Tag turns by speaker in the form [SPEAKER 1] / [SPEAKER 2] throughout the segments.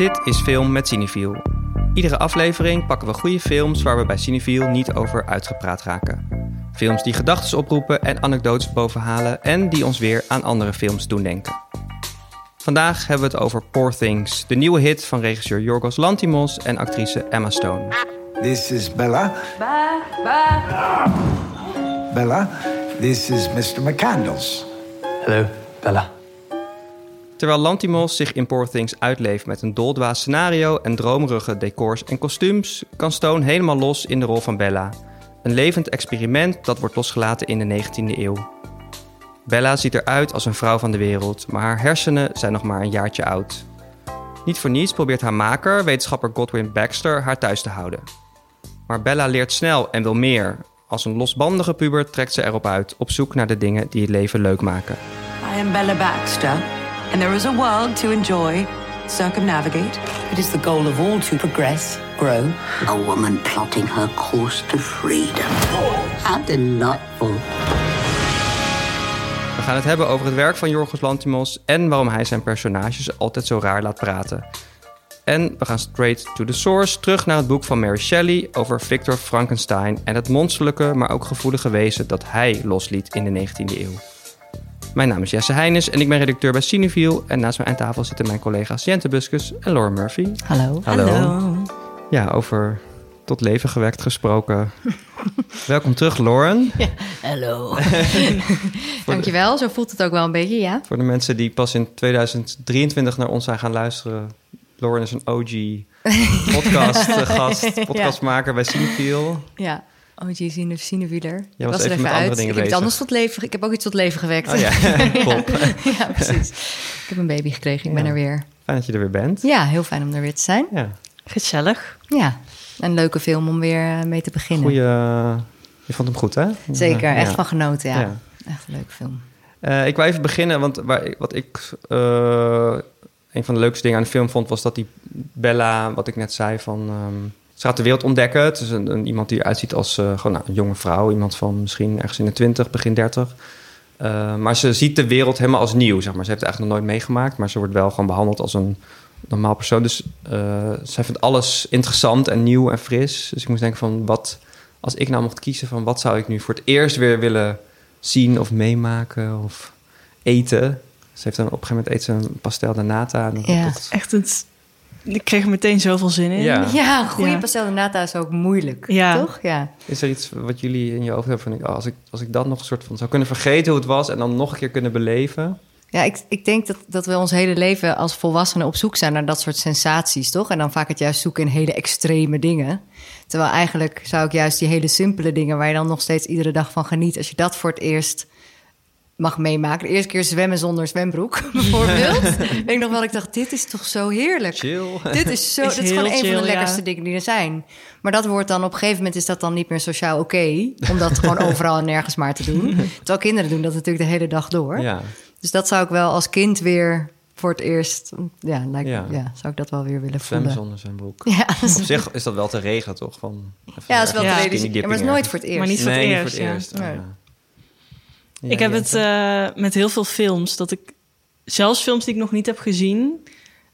[SPEAKER 1] Dit is Film met Cineviel. Iedere aflevering pakken we goede films waar we bij Cineviel niet over uitgepraat raken. Films die gedachten oproepen en anekdotes bovenhalen en die ons weer aan andere films doen denken. Vandaag hebben we het over Poor Things, de nieuwe hit van regisseur Yorgos Lantimos en actrice Emma Stone.
[SPEAKER 2] This is Bella.
[SPEAKER 3] Ba, ba.
[SPEAKER 2] Bella, this is Mr. McCandles.
[SPEAKER 4] Hello, Bella.
[SPEAKER 1] Terwijl Lantimos zich in Poor Things uitleeft met een doldwaas scenario en dromerige decors en kostuums, kan Stone helemaal los in de rol van Bella. Een levend experiment dat wordt losgelaten in de 19e eeuw. Bella ziet eruit als een vrouw van de wereld, maar haar hersenen zijn nog maar een jaartje oud. Niet voor niets probeert haar maker, wetenschapper Godwin Baxter, haar thuis te houden. Maar Bella leert snel en wil meer. Als een losbandige puber trekt ze erop uit, op zoek naar de dingen die het leven leuk maken.
[SPEAKER 3] I am Bella Baxter, and there is a world to enjoy, circumnavigate.
[SPEAKER 5] It is the goal of all to progress, grow.
[SPEAKER 6] A woman plotting her course to freedom. How delightful.
[SPEAKER 1] We gaan het hebben over het werk van Yorgos Lantimos en waarom hij zijn personages altijd zo raar laat praten. En we gaan straight to the source, terug naar het boek van Mary Shelley over Victor Frankenstein en het monsterlijke, maar ook gevoelige wezen dat hij losliet in de 19e eeuw. Mijn naam is Jesse Heines en ik ben redacteur bij Cineviel. En naast mij aan tafel zitten mijn collega's Jente Buskus en Laura Murphy.
[SPEAKER 7] Hallo.
[SPEAKER 1] Hallo. Ja, over tot leven gewekt gesproken. Welkom terug, Lauren.
[SPEAKER 7] Hallo. Dankjewel, zo voelt het ook wel een beetje, ja.
[SPEAKER 1] Voor de mensen die pas in 2023 naar ons zijn gaan luisteren. Lauren is een OG podcast-gast, podcastmaker bij Cineviel.
[SPEAKER 7] Ja, OG Cine, Cinevieler.
[SPEAKER 1] Jij was even met andere dingen
[SPEAKER 7] ik heb iets anders tot leven, ik heb ook iets tot leven gewekt.
[SPEAKER 1] Oh ja,
[SPEAKER 7] ja, precies. Ik heb een baby gekregen, ik ben er weer.
[SPEAKER 1] Fijn dat je er weer bent.
[SPEAKER 7] Ja, heel fijn om er weer te zijn.
[SPEAKER 1] Ja,
[SPEAKER 8] Gezellig.
[SPEAKER 7] Ja, een leuke film om weer eh, mee te beginnen.
[SPEAKER 1] goeie... Je vond hem goed, hè?
[SPEAKER 7] Zeker,
[SPEAKER 1] Ja.
[SPEAKER 7] echt van genoten, ja.
[SPEAKER 1] Ja.
[SPEAKER 7] Echt een leuke film.
[SPEAKER 1] Eh, ik wil even beginnen, want waar, ik- wat ik eh, een van de leukste dingen aan de film vond, was dat die Bella, wat ik net zei, van ehm, ze gaat de wereld ontdekken. Het is een, een- iemand die eruit ziet als eh, gewoon nou, een jonge vrouw, iemand van misschien ergens in de 20, begin 30. Eh, maar ze ziet de wereld helemaal als nieuw, zeg maar. Ze heeft het eigenlijk nog nooit meegemaakt, maar ze wordt wel gewoon behandeld als een normaal persoon. Dus eh, zij vindt alles interessant en nieuw en fris. Dus ik moest denken van, wat, als ik nou mocht kiezen van, wat zou ik nu voor het eerst weer willen zien of meemaken of eten. Ze heeft dan op een gegeven moment eet ze een pastel de nata. En
[SPEAKER 7] Ja.
[SPEAKER 1] dat-
[SPEAKER 8] Echt het... Ik kreeg er meteen zoveel zin in.
[SPEAKER 1] Ja.
[SPEAKER 7] Ja, goede
[SPEAKER 8] Ja.
[SPEAKER 7] pastel de nata is ook moeilijk,
[SPEAKER 8] Ja.
[SPEAKER 7] toch? Ja.
[SPEAKER 1] Is er iets wat jullie in je hoofd hebben van... ik, oh, als, ik, als ik dat nog een soort van zou kunnen vergeten hoe het was... en dan nog een keer kunnen beleven...
[SPEAKER 7] Ja, ik, ik denk dat, dat we ons hele leven als volwassenen op zoek zijn naar dat soort sensaties, toch? En dan vaak het juist zoeken in hele extreme dingen. Terwijl eigenlijk zou ik juist die hele simpele dingen waar je dan nog steeds iedere dag van geniet, als je dat voor het eerst mag meemaken. De eerste keer zwemmen zonder zwembroek, bijvoorbeeld. Weet ik nog wel, ik dacht, dit is toch zo heerlijk.
[SPEAKER 1] Chill.
[SPEAKER 7] Dit is zo,
[SPEAKER 8] Is
[SPEAKER 7] dit is gewoon een van de lekkerste
[SPEAKER 8] ja.
[SPEAKER 7] dingen die er zijn. Maar dat wordt dan op een gegeven moment is dat dan niet meer sociaal oké, om dat gewoon overal en nergens maar te doen. Terwijl kinderen doen dat natuurlijk de hele dag door.
[SPEAKER 1] Ja,
[SPEAKER 7] Dus dat zou ik wel als kind weer voor het eerst... Ja, lijkt,
[SPEAKER 1] Ja.
[SPEAKER 7] ja. zou ik dat wel weer willen
[SPEAKER 1] zwemmen
[SPEAKER 7] voelen.
[SPEAKER 1] zonder zijn broek.
[SPEAKER 7] Ja,
[SPEAKER 1] Op zich is dat wel te regelen, toch? Van, even
[SPEAKER 7] ja, dat is wel te
[SPEAKER 1] dipping
[SPEAKER 7] Maar het is nooit voor het eerst.
[SPEAKER 8] Maar niet voor het
[SPEAKER 1] nee, niet
[SPEAKER 8] eerst,
[SPEAKER 1] voor het
[SPEAKER 8] ja.
[SPEAKER 1] eerst.
[SPEAKER 7] Nee.
[SPEAKER 1] Oh,
[SPEAKER 8] ik heb het eh, met heel veel films, dat ik... Zelfs films die ik nog niet heb gezien...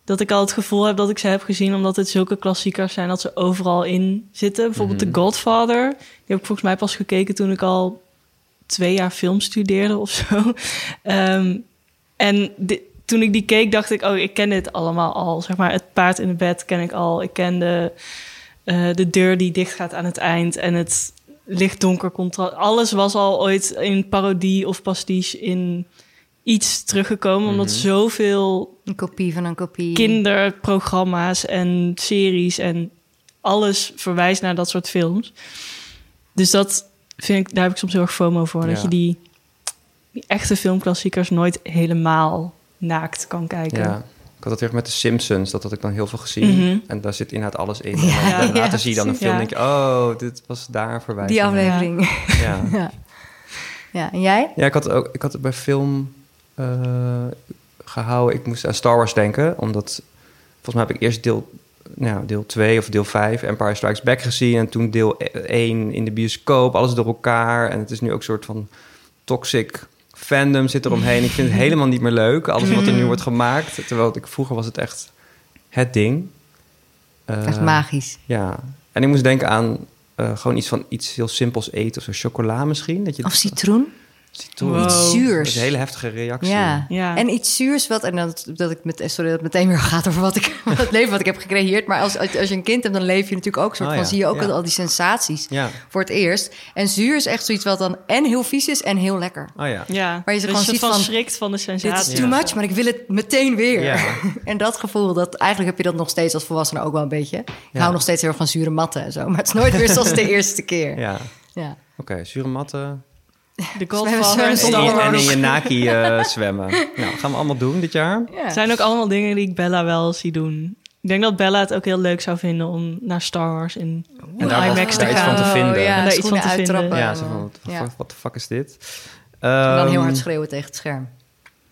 [SPEAKER 8] dat ik al het gevoel heb dat ik ze heb gezien... omdat het zulke klassiekers zijn dat ze overal in zitten. Bijvoorbeeld
[SPEAKER 1] Mhm.
[SPEAKER 8] The Godfather. Die heb ik volgens mij pas gekeken toen ik al twee jaar film studeerde of zo. Ehm, en toen ik die keek, dacht ik... oh, ik ken dit allemaal al. Zeg maar, het paard in het bed ken ik al. Ik ken de, eh, de deur die dicht gaat aan het eind... en het licht-donker contrast. Alles was al ooit in parodie of pastiche in iets teruggekomen... omdat
[SPEAKER 1] Mhm.
[SPEAKER 8] zoveel
[SPEAKER 7] Een kopie van een kopie.
[SPEAKER 8] kinderprogramma's en series en alles verwijst naar dat soort films. Dus dat vind ik, daar heb ik soms heel erg FOMO voor. Dat je die, die echte filmklassiekers nooit helemaal naakt kan kijken.
[SPEAKER 1] Ja. Had dat weer met de Simpsons, dat had ik dan heel veel gezien.
[SPEAKER 8] Mhm.
[SPEAKER 1] En daar zit inderdaad alles in.
[SPEAKER 7] Ja,
[SPEAKER 1] en dan
[SPEAKER 7] ja,
[SPEAKER 1] zie je dan een film en denk je... oh, dit was daar voorbij.
[SPEAKER 7] Die aflevering.
[SPEAKER 1] Ja.
[SPEAKER 7] Ja. ja, en jij?
[SPEAKER 1] Ja, ik had, ook, ik had het bij film eh, gehouden. Ik moest aan Star Wars denken, omdat volgens mij heb ik eerst deel, nou, deel 2 of deel 5, Empire Strikes Back gezien. En toen deel 1 in de bioscoop, alles door elkaar. En het is nu ook een soort van toxic fandom zit eromheen. Ik vind het helemaal niet meer leuk, alles wat er nu wordt gemaakt. Terwijl ik, vroeger was het echt het ding.
[SPEAKER 7] Echt magisch.
[SPEAKER 1] Ja. En ik moest denken aan eh, gewoon iets van iets heel simpels eten. Of zo chocola misschien. Dat je
[SPEAKER 7] Of citroen.
[SPEAKER 1] Citroen.
[SPEAKER 8] Wow.
[SPEAKER 7] Zuurs.
[SPEAKER 1] is een hele heftige reactie.
[SPEAKER 7] Ja.
[SPEAKER 8] Ja.
[SPEAKER 7] en iets zuurs wat... En dat, dat ik met, sorry dat het meteen weer gaat over wat ik, het leven wat ik heb gecreëerd. Maar als, als, als je een kind hebt, dan leef je natuurlijk ook... Soort
[SPEAKER 1] Oh
[SPEAKER 7] van,
[SPEAKER 1] ja,
[SPEAKER 7] zie je ook
[SPEAKER 1] ja.
[SPEAKER 7] al die sensaties
[SPEAKER 1] Ja.
[SPEAKER 7] voor het eerst. En zuur is echt zoiets wat dan en heel vies is en heel lekker.
[SPEAKER 1] Oh ja.
[SPEAKER 8] Ja,
[SPEAKER 7] Waar je ze gewoon
[SPEAKER 8] soort
[SPEAKER 7] ziet van,
[SPEAKER 8] schrikt van de
[SPEAKER 7] Dit
[SPEAKER 8] sensatie.
[SPEAKER 7] is too much, maar ik wil het meteen weer.
[SPEAKER 1] Ja.
[SPEAKER 7] en dat gevoel, dat, eigenlijk heb je dat nog steeds als volwassene ook wel een beetje. Ik
[SPEAKER 1] Ja.
[SPEAKER 7] hou nog steeds heel erg van zure matten en zo. Maar het is nooit weer zoals de eerste keer.
[SPEAKER 1] Ja.
[SPEAKER 7] Ja.
[SPEAKER 1] Oké, zure matten.
[SPEAKER 8] De Godfather en
[SPEAKER 1] En,
[SPEAKER 8] Star
[SPEAKER 1] in- je naki eh, zwemmen. Nou, gaan we allemaal doen dit jaar.
[SPEAKER 7] Ja.
[SPEAKER 8] Het zijn ook allemaal dingen die ik Bella wel zie doen. Ik denk dat Bella het ook heel leuk zou vinden om naar Star Wars in
[SPEAKER 1] En daar
[SPEAKER 8] IMAX te
[SPEAKER 1] daar iets van
[SPEAKER 8] gaan.
[SPEAKER 1] te vinden.
[SPEAKER 7] Oh, ja,
[SPEAKER 8] En daar iets van te vinden.
[SPEAKER 1] Ja, zo van, wat de fuck is dit?
[SPEAKER 7] En dan heel
[SPEAKER 1] Ehm,
[SPEAKER 7] hard schreeuwen tegen het scherm.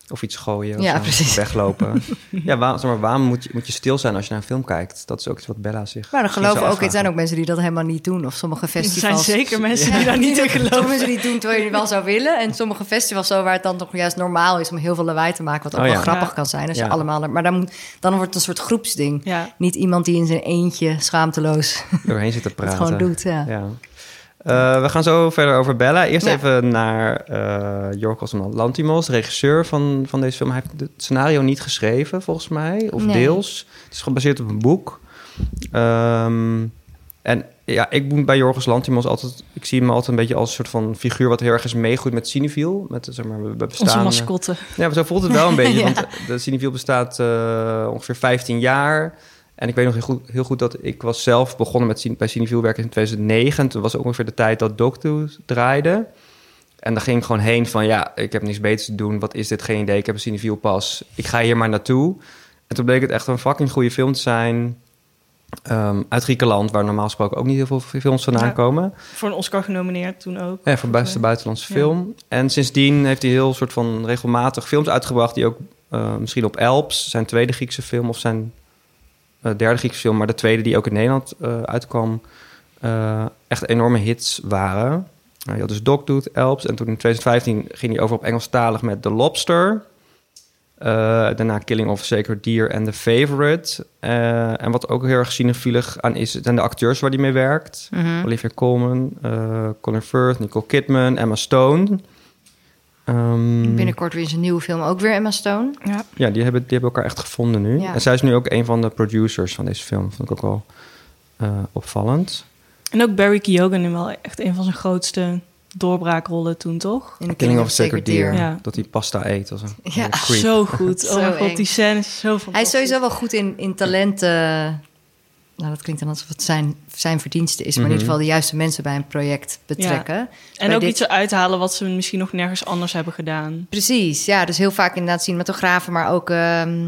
[SPEAKER 1] Of iets gooien. Of
[SPEAKER 7] Ja,
[SPEAKER 1] zo,
[SPEAKER 7] precies.
[SPEAKER 1] Weglopen. ja, waar, zeg maar, waarom moet je, moet je stil zijn als je naar een film kijkt? Dat is ook iets wat Bella zich.
[SPEAKER 7] Maar dan geloven ook, het zijn ook mensen die dat helemaal niet doen. Of sommige
[SPEAKER 8] Er zijn
[SPEAKER 7] festivals.
[SPEAKER 8] zeker mensen die daar niet in
[SPEAKER 7] Sommige
[SPEAKER 8] geloven.
[SPEAKER 7] mensen die het doen terwijl je het wel zou willen. En sommige festivals zo waar het dan toch juist normaal is om heel veel lawaai te maken. Wat ook
[SPEAKER 1] Oh ja.
[SPEAKER 7] wel grappig
[SPEAKER 8] Ja.
[SPEAKER 7] kan zijn. Als
[SPEAKER 1] Ja.
[SPEAKER 7] je allemaal, maar dan, moet, dan wordt het een soort groepsding.
[SPEAKER 8] Ja.
[SPEAKER 7] Niet iemand die in zijn eentje schaamteloos
[SPEAKER 1] doorheen zit te
[SPEAKER 7] het
[SPEAKER 1] praten.
[SPEAKER 7] gewoon doet. Ja.
[SPEAKER 1] Eh, we gaan zo verder over Bella. Eerst
[SPEAKER 7] Ja.
[SPEAKER 1] even naar eh Jorgos Lantimos, regisseur van, van deze film. Hij heeft het scenario niet geschreven, volgens mij, of
[SPEAKER 7] Nee.
[SPEAKER 1] deels. Het is gebaseerd op een boek. Ehm, en ja, ik moet bij Jorgos Lantimos altijd... Ik zie hem altijd een beetje als een soort van figuur... wat heel erg is meegroeid met Cineviel. Met, zeg maar, we bestaan,
[SPEAKER 8] Onze mascotte.
[SPEAKER 1] ja, maar zo voelt het wel een beetje.
[SPEAKER 7] Ja.
[SPEAKER 1] Want de Cineviel bestaat eh, ongeveer 15 jaar. En ik weet nog heel goed, heel goed dat ik was zelf begonnen met bij Cineviel werken in 2009. En toen was ook ongeveer de tijd dat Doctor draaide. En daar ging ik gewoon heen van, ja, ik heb niks beters te doen. Wat is dit? Geen idee. Ik heb een Cineviel pas. Ik ga hier maar naartoe. En toen bleek het echt een fucking goede film te zijn. Ehm, uit Griekenland, waar normaal gesproken ook niet heel veel films vandaan
[SPEAKER 8] Ja.
[SPEAKER 1] komen.
[SPEAKER 8] Voor een Oscar genomineerd toen ook.
[SPEAKER 1] Ja, voor beste buitenlandse
[SPEAKER 8] Ja.
[SPEAKER 1] film. En sindsdien heeft hij heel soort van regelmatig films uitgebracht... die ook eh, misschien op Elps, zijn tweede Griekse film... of zijn derde Griekse film... maar de tweede die ook in Nederland eh, uitkwam... eh, echt enorme hits waren. Je had dus Dogtooth, Elps... en toen in 2015 ging hij over op Engelstalig met The Lobster... Eh, daarna Killing of a Sacred Deer en The Favorite. Eh, en wat ook heel erg cinefielig aan is... zijn de acteurs waar hij mee werkt...
[SPEAKER 7] Mhm.
[SPEAKER 1] Olivia Colman, eh, Colin Firth, Nicole Kidman, Emma Stone. Ehm,
[SPEAKER 7] Binnenkort weer eens een nieuwe film, ook weer Emma Stone.
[SPEAKER 8] Ja.
[SPEAKER 1] Ja, die hebben, die hebben elkaar echt gevonden nu.
[SPEAKER 7] Ja.
[SPEAKER 1] En zij is nu ook een van de producers van deze film. Vond ik ook wel eh, opvallend.
[SPEAKER 8] En ook Barry Keoghan in wel echt een van zijn grootste doorbraakrollen toen, toch?
[SPEAKER 7] In The
[SPEAKER 1] Killing of a Sacred Deer.
[SPEAKER 8] Ja.
[SPEAKER 1] Dat hij pasta eet als een
[SPEAKER 7] Ja.
[SPEAKER 8] Zo goed.
[SPEAKER 7] Zo
[SPEAKER 8] Oh mijn god,
[SPEAKER 7] eng.
[SPEAKER 8] die scène is zo fantastisch.
[SPEAKER 7] Hij is sowieso wel goed in, in talenten. Nou, dat klinkt dan alsof het zijn, zijn verdienste is. Maar in
[SPEAKER 1] Mhm.
[SPEAKER 7] ieder geval de juiste mensen bij een project betrekken.
[SPEAKER 8] En
[SPEAKER 7] Bij
[SPEAKER 8] ook
[SPEAKER 7] dit-
[SPEAKER 8] iets eruit halen wat ze misschien nog nergens anders hebben gedaan.
[SPEAKER 7] Precies, ja. Dus heel vaak inderdaad cinematografen, maar ook ehm,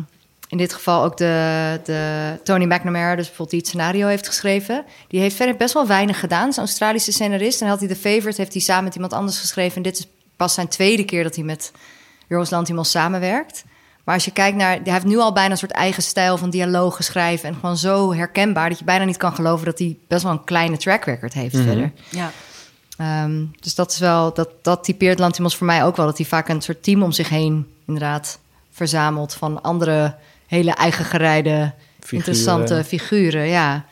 [SPEAKER 7] in dit geval ook de, de Tony McNamara, dus bijvoorbeeld die het scenario heeft geschreven. Die heeft verder best wel weinig gedaan. Is een Australische scenarist. En had hij The Favorite, heeft hij samen met iemand anders geschreven. En dit is pas zijn tweede keer dat hij met Jorgos Lanthimos samenwerkt. Maar als je kijkt naar... Hij heeft nu al bijna een soort eigen stijl van dialogen schrijven. En gewoon zo herkenbaar dat je bijna niet kan geloven... dat hij best wel een kleine track record heeft
[SPEAKER 1] Mhm.
[SPEAKER 7] verder.
[SPEAKER 8] Ja.
[SPEAKER 7] Ehm, dus dat is wel, dat, dat typeert Lantimos voor mij ook wel. Dat hij vaak een soort team om zich heen inderdaad verzamelt van andere hele eigen gerijde, interessante figuren. Ja,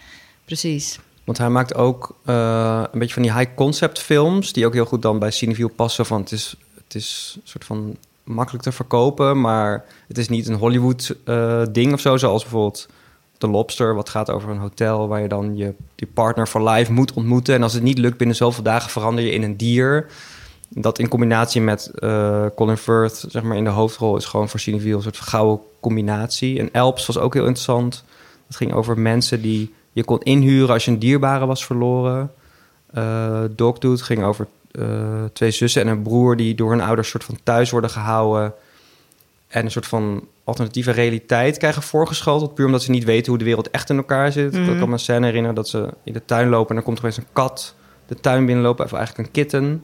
[SPEAKER 7] precies.
[SPEAKER 1] Want hij maakt ook eh, een beetje van die high-concept films... die ook heel goed dan bij Cineview passen. Van het, is, het is een soort van makkelijk te verkopen... maar het is niet een Hollywood-ding of zo... zoals bijvoorbeeld The Lobster... wat gaat over een hotel waar je dan je, partner voor life moet ontmoeten... en als het niet lukt binnen zoveel dagen verander je in een dier... Dat in combinatie met eh, Colin Firth, zeg maar in de hoofdrol, is gewoon voor Cineville een soort gouden combinatie. En Elps was ook heel interessant. Het ging over mensen die je kon inhuren als je een dierbare was verloren. Eh Dogtooth ging over eh, twee zussen en een broer die door hun ouders soort van thuis worden gehouden. En een soort van alternatieve realiteit krijgen voorgeschoteld. Puur omdat ze niet weten hoe de wereld echt in elkaar zit. Ik kan me een scène herinneren dat ze in de tuin lopen en dan komt er opeens een kat de tuin binnenlopen. Of eigenlijk een kitten.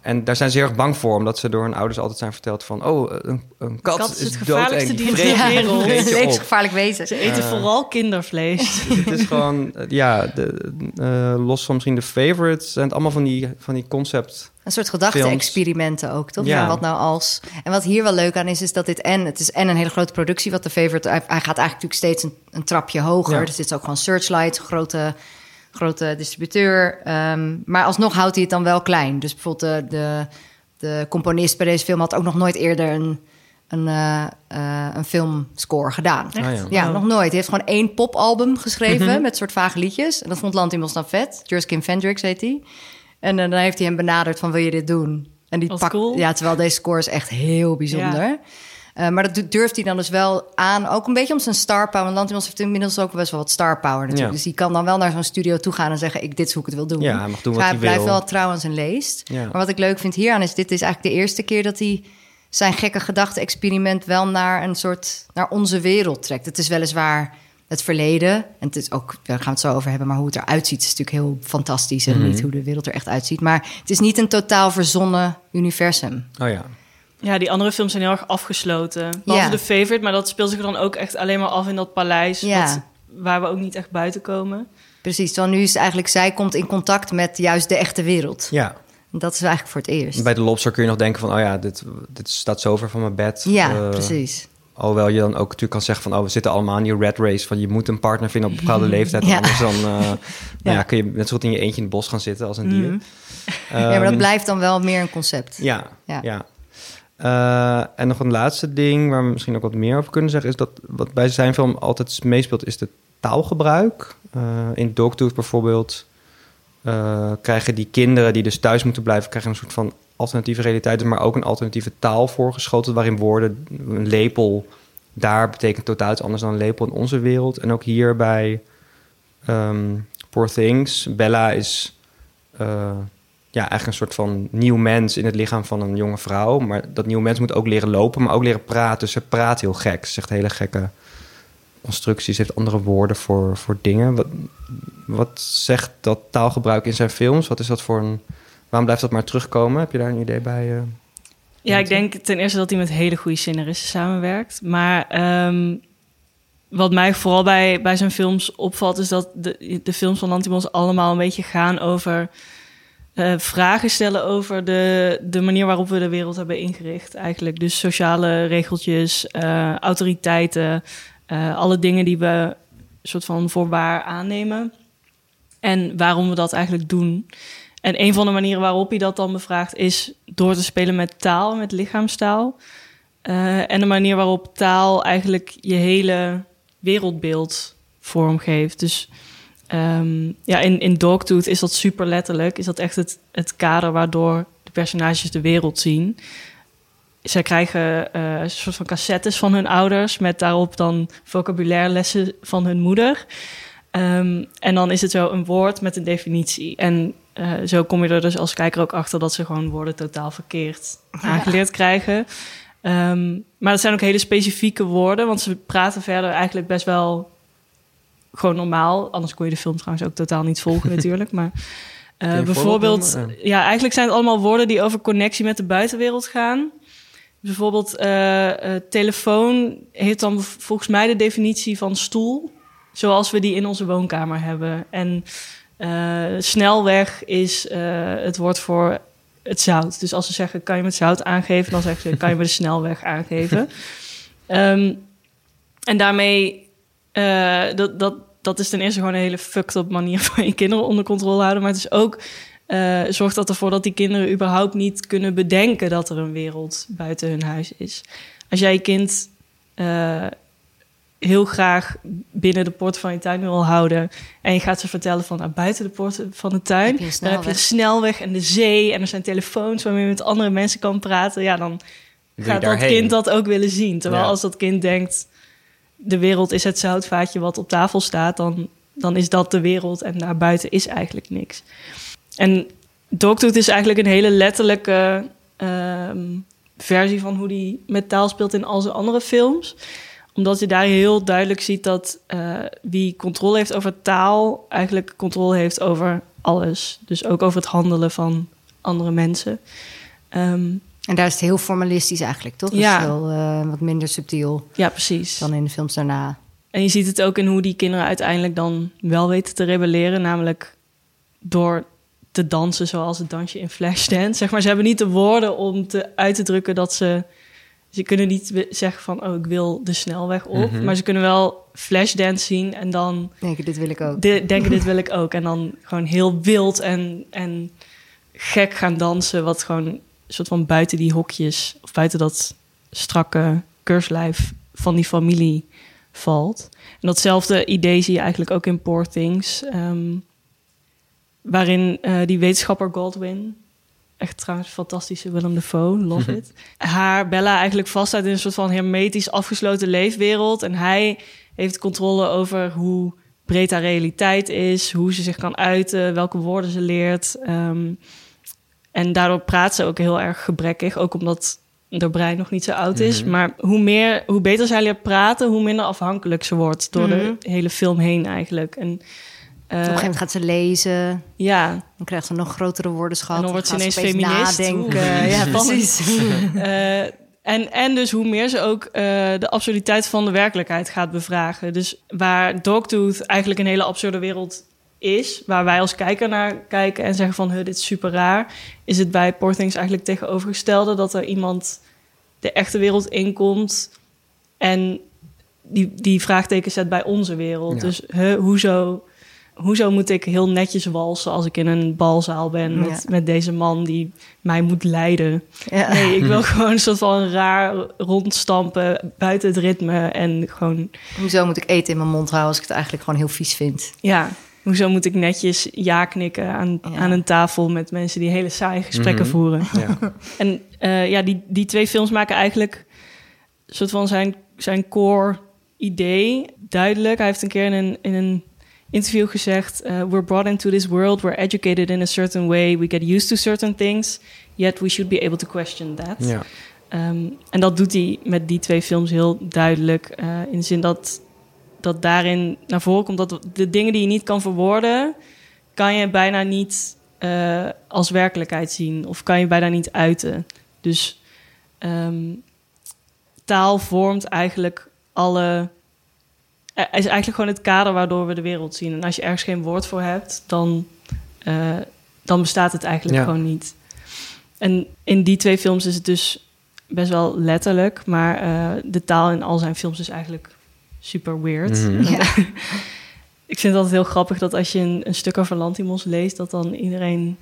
[SPEAKER 1] En daar zijn ze heel erg bang voor, omdat ze door hun ouders altijd zijn verteld van... oh, een, een kat,
[SPEAKER 8] kat is
[SPEAKER 1] is,
[SPEAKER 8] het gevaarlijkste dier
[SPEAKER 1] je-
[SPEAKER 8] wereld.
[SPEAKER 7] Levensgevaarlijk wezen.
[SPEAKER 8] Ze eten vooral kindervlees.
[SPEAKER 1] Het is gewoon, eh, ja, de, eh, los van misschien de favorites... zijn het allemaal van die, van die concept...
[SPEAKER 7] Een soort gedachte-experimenten ook, toch?
[SPEAKER 1] Ja.
[SPEAKER 7] Wat nou als. En wat hier wel leuk aan is, is dat dit en... Het is en een hele grote productie, wat de favorite... Hij, hij gaat eigenlijk natuurlijk steeds een, een trapje hoger.
[SPEAKER 1] Ja.
[SPEAKER 7] Dus dit is ook gewoon Searchlight, grote, grote distributeur. Ehm, maar alsnog houdt hij het dan wel klein. Dus bijvoorbeeld de, de, de componist bij deze film... had ook nog nooit eerder een, een, eh, eh, een filmscore gedaan.
[SPEAKER 1] Ah, ja.
[SPEAKER 7] Ja,
[SPEAKER 8] Oh.
[SPEAKER 7] nog nooit. Hij heeft gewoon één popalbum geschreven met soort vage liedjes. En dat vond Lantimos dan vet. Jurskin Vendrix heet hij. En eh, dan heeft hij hem benaderd van wil je dit doen? En die pakt,
[SPEAKER 8] cool.
[SPEAKER 7] ja, terwijl deze score is echt heel bijzonder. Eh, maar dat du- durft hij dan dus wel aan, ook een beetje om zijn star power. Want Lantimos heeft inmiddels ook best wel wat star power natuurlijk.
[SPEAKER 1] Ja.
[SPEAKER 7] Dus die kan dan wel naar zo'n studio toe gaan en zeggen: ik dit is hoe ik het wil doen.
[SPEAKER 1] Ja, hij mag doen
[SPEAKER 7] Dus
[SPEAKER 1] wat hij
[SPEAKER 7] blijft
[SPEAKER 1] wil.
[SPEAKER 7] wel trouw aan zijn leest.
[SPEAKER 1] Ja.
[SPEAKER 7] Maar wat ik leuk vind hieraan is: dit is eigenlijk de eerste keer dat hij zijn gekke gedachte-experiment wel naar een soort naar onze wereld trekt. Het is weliswaar het verleden. En het is ook, daar gaan we het zo over hebben, maar hoe het eruit ziet is natuurlijk heel fantastisch. En
[SPEAKER 1] Mhm.
[SPEAKER 7] niet hoe de wereld er echt uitziet. Maar het is niet een totaal verzonnen universum.
[SPEAKER 1] Oh ja,
[SPEAKER 8] Ja, die andere films zijn heel erg afgesloten. Behalve
[SPEAKER 7] Ja.
[SPEAKER 8] de favorite, maar dat speelt zich dan ook echt alleen maar af in dat paleis.
[SPEAKER 7] Ja.
[SPEAKER 8] wat- waar we ook niet echt buiten komen.
[SPEAKER 7] Precies, terwijl nu is het eigenlijk, zij komt in contact met juist de echte wereld.
[SPEAKER 1] ja.
[SPEAKER 7] En Dat is eigenlijk voor het eerst.
[SPEAKER 1] Bij de lobster kun je nog denken van... oh ja, dit, dit staat zo ver van mijn bed.
[SPEAKER 7] Ja,
[SPEAKER 1] Eh,
[SPEAKER 7] precies.
[SPEAKER 1] Alhoewel je dan ook natuurlijk kan zeggen van... oh, we zitten allemaal in die red race... van je moet een partner vinden op een bepaalde leeftijd...
[SPEAKER 7] Ja.
[SPEAKER 1] anders dan eh, nou ja, kun je net zo goed in je eentje in het bos gaan zitten als een dier.
[SPEAKER 7] Mhm. ja, maar dat
[SPEAKER 1] Ehm,
[SPEAKER 7] blijft dan wel meer een concept.
[SPEAKER 1] Ja,
[SPEAKER 7] Ja.
[SPEAKER 1] ja. Eh, en nog een laatste ding waar we misschien ook wat meer over kunnen zeggen... is dat wat bij zijn film altijd meespeelt is de taalgebruik. Eh, in Dogtooth bijvoorbeeld eh, krijgen die kinderen die dus thuis moeten blijven... krijgen een soort van alternatieve realiteit... maar ook een alternatieve taal voorgeschoten... waarin woorden, een lepel daar betekent totaal iets anders dan een lepel in onze wereld. En ook hier bij ehm, Poor Things, Bella is... ja, eigenlijk een soort van nieuw mens in het lichaam van een jonge vrouw. Maar dat nieuwe mens moet ook leren lopen, maar ook leren praten. Dus ze praat heel gek. Ze zegt hele gekke constructies, heeft andere woorden voor, voor dingen. Wat, wat zegt dat taalgebruik in zijn films? Wat is dat voor een... Waarom blijft dat maar terugkomen? Heb je daar een idee bij? eh?
[SPEAKER 8] Ja, ik denk ten eerste dat hij met hele goede scenaristen samenwerkt. Maar ehm, wat mij vooral bij, bij zijn films opvalt... is dat de, de films van Lantimos allemaal een beetje gaan over... eh, vragen stellen over de, de manier waarop we de wereld hebben ingericht eigenlijk. Dus sociale regeltjes, eh, autoriteiten... eh, alle dingen die we soort van voor waar aannemen. En waarom we dat eigenlijk doen. En een van de manieren waarop hij dat dan bevraagt is door te spelen met taal, met lichaamstaal. En de manier waarop taal eigenlijk je hele wereldbeeld vormgeeft. Dus ehm, ja, in, in Dogtooth is dat super letterlijk. Is dat echt het, het kader waardoor de personages de wereld zien. Zij krijgen eh, een soort van cassettes van hun ouders... met daarop dan vocabulairlessen van hun moeder... Ehm, en dan is het zo een woord met een definitie. En eh, zo kom je er dus als kijker ook achter dat ze gewoon woorden totaal verkeerd aangeleerd krijgen. Ehm, maar dat zijn ook hele specifieke woorden, want ze praten verder eigenlijk best wel gewoon normaal. Anders kon je de film trouwens ook totaal niet volgen natuurlijk. Maar eh, bijvoorbeeld, ja, eigenlijk zijn het allemaal woorden die over connectie met de buitenwereld gaan. Bijvoorbeeld, eh, eh, telefoon heeft dan volgens mij de definitie van stoel, zoals we die in onze woonkamer hebben. En snelweg is het woord voor het zout. Dus als ze zeggen, kan je me het zout aangeven? Dan zeggen ze, kan je me de snelweg aangeven? Ehm, en daarmee, eh, dat, dat, dat is ten eerste gewoon een hele fucked up manier van je kinderen onder controle houden. Maar het is ook, eh, zorgt dat ervoor dat die kinderen überhaupt niet kunnen bedenken dat er een wereld buiten hun huis is. Als jij je kind eh, heel graag binnen de poort van je tuin wil houden. En je gaat ze vertellen van nou, buiten de poort van de tuin.
[SPEAKER 7] Heb
[SPEAKER 8] Dan heb je een
[SPEAKER 7] snelweg.
[SPEAKER 8] en de zee. En er zijn telefoons waarmee je met andere mensen kan praten. Ja, dan gaat dat kind dat ook willen zien. Terwijl
[SPEAKER 1] Ja.
[SPEAKER 8] als dat kind denkt... de wereld is het zoutvaatje wat op tafel staat... dan, dan is dat de wereld en daarbuiten is eigenlijk niks. En Dogtooth is eigenlijk een hele letterlijke ehm, versie... van hoe die met taal speelt in al zijn andere films omdat je daar heel duidelijk ziet dat eh, wie controle heeft over taal, eigenlijk controle heeft over alles. Dus ook over het handelen van andere mensen. Ehm,
[SPEAKER 7] En daar is het heel formalistisch eigenlijk, toch?
[SPEAKER 8] Ja.
[SPEAKER 7] Dus heel, eh, wat minder subtiel
[SPEAKER 8] ja, precies.
[SPEAKER 7] dan in de films daarna.
[SPEAKER 8] En je ziet het ook in hoe die kinderen uiteindelijk dan wel weten te rebelleren. Namelijk door te dansen zoals het dansje in Flashdance. Zeg maar, ze hebben niet de woorden om te, uit te drukken dat ze... Ze kunnen niet zeggen van, oh, ik wil de snelweg op.
[SPEAKER 1] Mhm.
[SPEAKER 8] Maar ze kunnen wel Flashdance zien en dan
[SPEAKER 7] Denk ik, dit wil ik ook.
[SPEAKER 8] de- denken, dit wil ik ook. En dan gewoon heel wild en, en gek gaan dansen. Wat gewoon soort van buiten die hokjes... of buiten dat strakke keurslijf van die familie valt. En datzelfde idee zie je eigenlijk ook in Poor Things. ehm, waarin eh, die wetenschapper Goldwyn... Echt trouwens fantastische Willem Dafoe, love it. Haar Bella eigenlijk vasthoudt in een soort van hermetisch afgesloten leefwereld. En hij heeft controle over hoe breed haar realiteit is, hoe ze zich kan uiten, welke woorden ze leert. Ehm, en daardoor praat ze ook heel erg gebrekkig, ook omdat haar brein nog niet zo oud is.
[SPEAKER 1] Mhm.
[SPEAKER 8] Maar hoe, meer, hoe beter zij leert praten, hoe minder afhankelijk ze wordt door
[SPEAKER 7] Mhm.
[SPEAKER 8] de hele film heen eigenlijk. En,
[SPEAKER 7] Op
[SPEAKER 8] eh,
[SPEAKER 7] een gegeven moment gaat ze lezen.
[SPEAKER 8] ja,
[SPEAKER 7] Dan krijgt ze nog grotere woordenschat.
[SPEAKER 8] En dan wordt ze ineens feminist.
[SPEAKER 7] nadenken.
[SPEAKER 8] Oeh.
[SPEAKER 7] Ja, precies.
[SPEAKER 8] Eh, en, en dus hoe meer ze ook eh, de absurditeit van de werkelijkheid gaat bevragen. Dus waar Dogtooth eigenlijk een hele absurde wereld is, waar wij als kijker naar kijken en zeggen van, "Huh, dit is super raar, is het bij Poor Things eigenlijk tegenovergestelde dat er iemand de echte wereld inkomt en die, die vraagtekens zet bij onze wereld.
[SPEAKER 1] Ja.
[SPEAKER 8] Dus huh, hoezo, hoezo moet ik heel netjes walsen als ik in een balzaal ben met,
[SPEAKER 7] Ja.
[SPEAKER 8] met deze man die mij moet leiden?
[SPEAKER 7] Ja.
[SPEAKER 8] Nee, ik wil gewoon een soort van raar rondstampen buiten het ritme. En gewoon,
[SPEAKER 7] Hoezo moet ik eten in mijn mond houden als ik het eigenlijk gewoon heel vies vind?
[SPEAKER 8] ja, hoezo moet ik netjes ja knikken aan,
[SPEAKER 7] Ja.
[SPEAKER 8] aan een tafel met mensen die hele saaie gesprekken
[SPEAKER 1] Mhm.
[SPEAKER 8] voeren?
[SPEAKER 1] Ja.
[SPEAKER 8] En eh, ja, die, die twee films maken eigenlijk een soort van zijn, zijn core idee duidelijk. Hij heeft een keer in een, in een interview gezegd: eh, We're brought into this world, we're educated in a certain way, we get used to certain things, yet we should be able to question that.
[SPEAKER 1] Ja.
[SPEAKER 8] Ehm, en dat doet hij met die twee films heel duidelijk. eh, in de zin dat, dat daarin naar voren komt dat de dingen die je niet kan verwoorden, kan je bijna niet eh, als werkelijkheid zien. Of kan je bijna niet uiten. Dus ehm, taal vormt eigenlijk alle. eh, is eigenlijk gewoon het kader waardoor we de wereld zien. En als je ergens geen woord voor hebt, dan, eh, dan bestaat het eigenlijk
[SPEAKER 1] Ja.
[SPEAKER 8] gewoon niet. En in die twee films is het dus best wel letterlijk, maar de taal in al zijn films is eigenlijk super weird.
[SPEAKER 1] Mhm.
[SPEAKER 7] Ja.
[SPEAKER 8] Ik vind het altijd heel grappig dat als je een, een stuk over Lantimos leest, dat dan iedereen,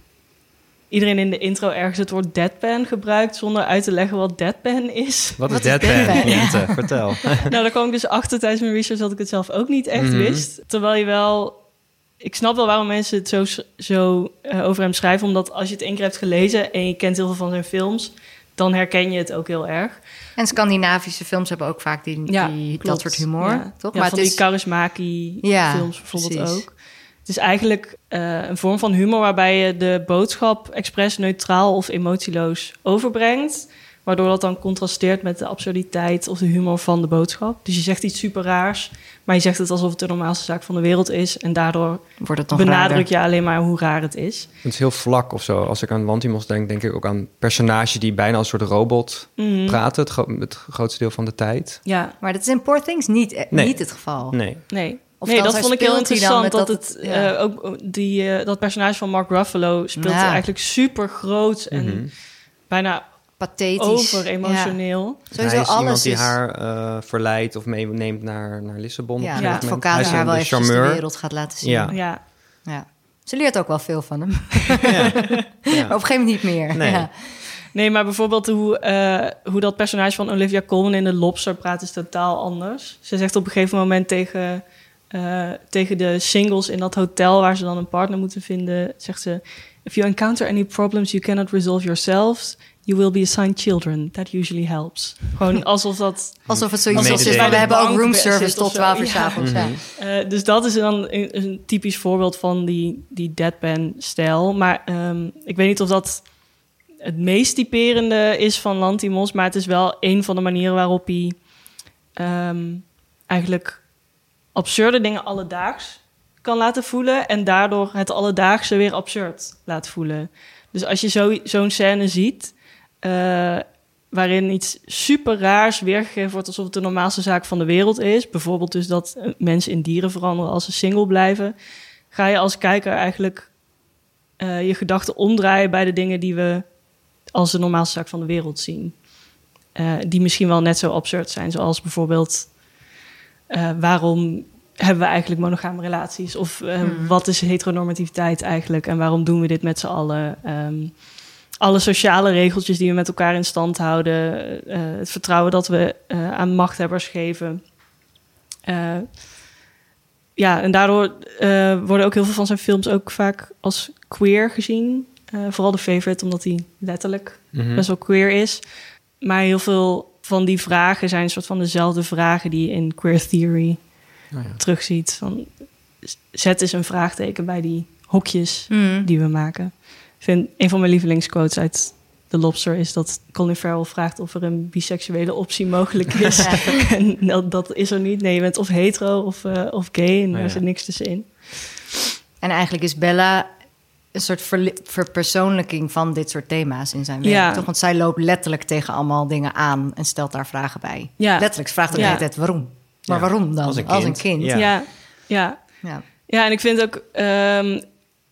[SPEAKER 8] iedereen in de intro ergens het woord deadpan gebruikt zonder uit te leggen wat deadpan is.
[SPEAKER 1] Wat,
[SPEAKER 7] Wat
[SPEAKER 1] is deadpan? vertel.
[SPEAKER 8] nou, daar kwam ik dus achter tijdens mijn research dat ik het zelf ook niet echt
[SPEAKER 1] Mhm.
[SPEAKER 8] wist. Terwijl je wel... Ik snap wel waarom mensen het zo, zo eh, over hem schrijven. Omdat als je het één keer hebt gelezen en je kent heel veel van zijn films... dan herken je het ook heel erg.
[SPEAKER 7] En Scandinavische films hebben ook vaak die, die, dat soort humor,
[SPEAKER 8] Ja.
[SPEAKER 7] toch?
[SPEAKER 8] Ja,
[SPEAKER 7] maar
[SPEAKER 8] van
[SPEAKER 7] het
[SPEAKER 8] die
[SPEAKER 7] is,
[SPEAKER 8] charismaki
[SPEAKER 7] Ja,
[SPEAKER 8] films bijvoorbeeld
[SPEAKER 7] precies.
[SPEAKER 8] ook. Het is eigenlijk eh, een vorm van humor waarbij je de boodschap expres neutraal of emotieloos overbrengt. Waardoor dat dan contrasteert met de absurditeit of de humor van de boodschap. Dus je zegt iets super raars, maar je zegt het alsof het de normaalste zaak van de wereld is. En daardoor
[SPEAKER 7] wordt het
[SPEAKER 8] benadruk
[SPEAKER 7] raarder.
[SPEAKER 8] je alleen maar hoe raar het is.
[SPEAKER 1] Het is heel vlak of zo. Als ik aan Wantimos denk, denk ik ook aan personages die bijna als een soort robot
[SPEAKER 8] Mhm.
[SPEAKER 1] praten. Het, gro- het grootste deel van de tijd.
[SPEAKER 8] Ja,
[SPEAKER 7] Maar dat is in Poor Things niet, eh,
[SPEAKER 1] Nee.
[SPEAKER 7] niet het geval.
[SPEAKER 1] Nee.
[SPEAKER 8] nee.
[SPEAKER 7] Of
[SPEAKER 8] nee, dat vond ik heel interessant. Dat,
[SPEAKER 7] dat
[SPEAKER 8] het,
[SPEAKER 7] ja.
[SPEAKER 8] eh, ook die, eh, dat personage van Mark Ruffalo speelt
[SPEAKER 7] Ja.
[SPEAKER 8] eigenlijk super groot en
[SPEAKER 1] Mhm.
[SPEAKER 8] bijna
[SPEAKER 7] Pathetisch.
[SPEAKER 8] over emotioneel.
[SPEAKER 7] Ja. Sowieso
[SPEAKER 1] Hij is
[SPEAKER 7] alles
[SPEAKER 1] iemand die
[SPEAKER 7] is...
[SPEAKER 1] haar eh, verleidt of meeneemt naar, naar Lissabon.
[SPEAKER 7] ja, ja, advocaat
[SPEAKER 1] Hij
[SPEAKER 7] haar wel
[SPEAKER 1] de
[SPEAKER 7] eventjes de
[SPEAKER 1] charmeur.
[SPEAKER 7] wereld gaat laten zien.
[SPEAKER 1] Ja.
[SPEAKER 8] Ja.
[SPEAKER 7] Ja. Ze leert ook wel veel van hem.
[SPEAKER 1] Ja.
[SPEAKER 7] Maar op een gegeven moment niet meer.
[SPEAKER 1] Nee.
[SPEAKER 7] Ja.
[SPEAKER 8] Nee, maar bijvoorbeeld hoe, eh, hoe dat personage van Olivia Colman in de Lobster praat is totaal anders. Ze zegt op een gegeven moment tegen, eh, tegen de singles in dat hotel waar ze dan een partner moeten vinden, zegt ze: If you encounter any problems you cannot resolve yourselves, you will be assigned children. That usually helps. Gewoon alsof dat.
[SPEAKER 7] Alsof het zoiets
[SPEAKER 1] Alsof
[SPEAKER 7] is we hebben ook
[SPEAKER 8] bank
[SPEAKER 7] room
[SPEAKER 8] zit
[SPEAKER 7] service
[SPEAKER 8] of
[SPEAKER 7] tot
[SPEAKER 8] zo.
[SPEAKER 7] 12 uur
[SPEAKER 8] Ja.
[SPEAKER 7] s avonds. Ja.
[SPEAKER 8] Eh, dus dat is dan een, een typisch voorbeeld van die, die deadpan-stijl. Maar ehm, ik weet niet of dat het meest typerende is van Lantimos, maar het is wel een van de manieren waarop hij ehm, eigenlijk absurde dingen alledaags kan laten voelen en daardoor het alledaagse weer absurd laat voelen. Dus als je zo, zo'n scène ziet, eh, waarin iets super raars weergegeven wordt alsof het de normaalste zaak van de wereld is, bijvoorbeeld dus dat eh, mensen in dieren veranderen als ze single blijven, ga je als kijker eigenlijk eh, je gedachten omdraaien bij de dingen die we als de normaalste zaak van de wereld zien. Die misschien wel net zo absurd zijn, zoals bijvoorbeeld waarom hebben we eigenlijk monogame relaties? Of eh, wat is heteronormativiteit eigenlijk? En waarom doen we dit met z'n allen? Ehm, alle sociale regeltjes die we met elkaar in stand houden. eh, het vertrouwen dat we eh, aan machthebbers geven. Eh, ja, en daardoor eh, worden ook heel veel van zijn films ook vaak als queer gezien. Eh, vooral de favorite, omdat hij letterlijk
[SPEAKER 1] Mhm.
[SPEAKER 8] best wel queer is. Maar heel veel van die vragen zijn een soort van dezelfde vragen die je in queer theory
[SPEAKER 1] Oh ja.
[SPEAKER 8] terugziet. Van, zet eens een vraagteken bij die hokjes
[SPEAKER 7] Mm.
[SPEAKER 8] die we maken. Ik vind een van mijn lievelingsquotes uit The Lobster is dat Colin Farrell vraagt of er een biseksuele optie mogelijk is. en dat, dat is er niet. Nee, je bent of hetero of, eh, of gay en
[SPEAKER 1] Oh
[SPEAKER 8] er
[SPEAKER 1] ja.
[SPEAKER 8] zit niks tussenin.
[SPEAKER 7] En eigenlijk is Bella een soort verli- verpersoonlijking van dit soort thema's in zijn werk.
[SPEAKER 8] Ja.
[SPEAKER 7] Toch? Want zij loopt letterlijk tegen allemaal dingen aan en stelt daar vragen bij.
[SPEAKER 8] Ja.
[SPEAKER 7] Letterlijk, ze vraagt ook de
[SPEAKER 8] Ja.
[SPEAKER 7] hele tijd waarom. Maar
[SPEAKER 1] Ja.
[SPEAKER 7] waarom dan?
[SPEAKER 1] Als een kind.
[SPEAKER 7] Ja.
[SPEAKER 1] Ja.
[SPEAKER 8] Ja, ja.
[SPEAKER 7] Ja.
[SPEAKER 8] Ja, en ik vind ook ehm,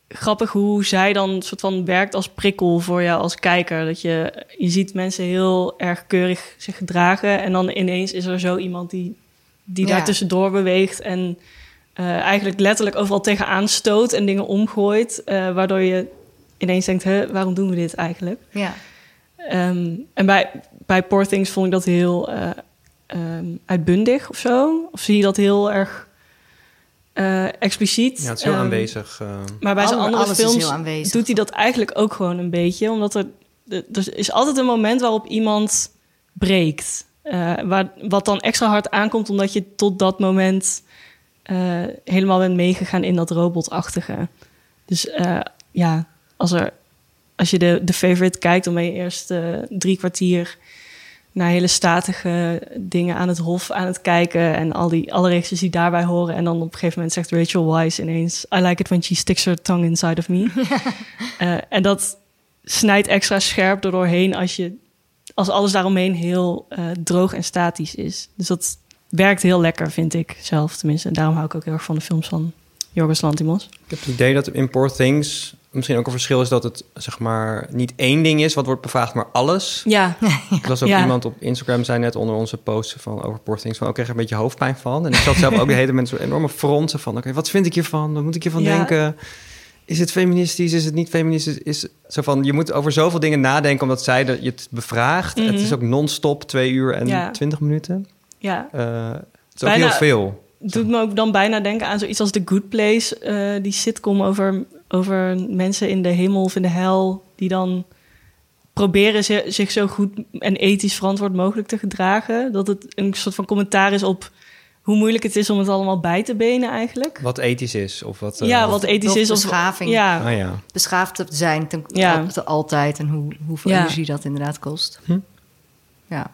[SPEAKER 8] grappig hoe zij dan soort van werkt als prikkel voor jou als kijker. Dat je, je ziet mensen heel erg keurig zich gedragen en dan ineens is er zo iemand die, die
[SPEAKER 7] Ja.
[SPEAKER 8] daar tussendoor beweegt en eh, eigenlijk letterlijk overal tegenaan stoot en dingen omgooit. eh, waardoor je ineens denkt, hè, waarom doen we dit eigenlijk?
[SPEAKER 7] Ja.
[SPEAKER 8] Ehm, en bij, bij Poor Things vond ik dat heel eh, ehm, uitbundig of zo. Of zie je dat heel erg eh, expliciet.
[SPEAKER 1] Ja, het is heel
[SPEAKER 8] Ehm,
[SPEAKER 1] aanwezig. eh.
[SPEAKER 8] Maar bij zijn andere films doet hij dat eigenlijk ook gewoon een beetje. Omdat er, er is altijd een moment waarop iemand breekt. Eh, waar, wat dan extra hard aankomt omdat je tot dat moment eh, helemaal bent meegegaan in dat robotachtige. Dus eh, ja, als, er, als je de, de favorite kijkt, dan ben je eerst drie kwartier naar hele statige dingen aan het hof aan het kijken. En al die, alle regels die daarbij horen. En dan op een gegeven moment zegt Rachel Weisz ineens... I like it when she sticks her tongue inside of me. Eh, en dat snijdt extra scherp er doorheen als, je, als alles daaromheen heel eh, droog en statisch is. Dus dat werkt heel lekker, vind ik zelf tenminste. En daarom hou ik ook heel erg van de films van Jorgos Lantimos.
[SPEAKER 1] Ik heb het idee dat in Poor Things misschien ook een verschil is dat het zeg maar niet één ding is wat wordt bevraagd, maar alles.
[SPEAKER 8] Ja,
[SPEAKER 1] Ik las ook
[SPEAKER 8] Ja.
[SPEAKER 1] iemand op Instagram zei net onder onze post van over Poor Things van, ook kreeg er een beetje hoofdpijn van. En ik zat zelf ook de hele zo'n enorme fronsen van, oké, wat vind ik hiervan? Wat moet ik hiervan
[SPEAKER 8] Ja.
[SPEAKER 1] denken? Is het feministisch? Is het niet feministisch? Is zo van, je moet over zoveel dingen nadenken omdat zij de, je het bevraagt.
[SPEAKER 8] Mhm.
[SPEAKER 1] Het is ook non-stop twee uur en
[SPEAKER 8] Ja.
[SPEAKER 1] twintig minuten.
[SPEAKER 8] ja.
[SPEAKER 1] Eh, het is ook
[SPEAKER 8] Bijna-
[SPEAKER 1] heel veel.
[SPEAKER 8] doet me ook dan bijna denken aan zoiets als The Good Place. eh, die sitcom over, over mensen in de hemel of in de hel... die dan proberen zi- zich zo goed en ethisch verantwoord mogelijk te gedragen. Dat het een soort van commentaar is op hoe moeilijk het is om het allemaal bij te benen eigenlijk.
[SPEAKER 1] Wat ethisch is of wat... eh,
[SPEAKER 8] ja, wat ethisch
[SPEAKER 7] of
[SPEAKER 8] is. Of,
[SPEAKER 7] beschaving.
[SPEAKER 8] Ja,
[SPEAKER 1] Ah ja.
[SPEAKER 7] Beschaafd te zijn ten,
[SPEAKER 8] Ja.
[SPEAKER 7] te altijd en hoe, hoeveel
[SPEAKER 8] Ja.
[SPEAKER 7] energie dat inderdaad kost.
[SPEAKER 1] Hm.
[SPEAKER 7] Ja.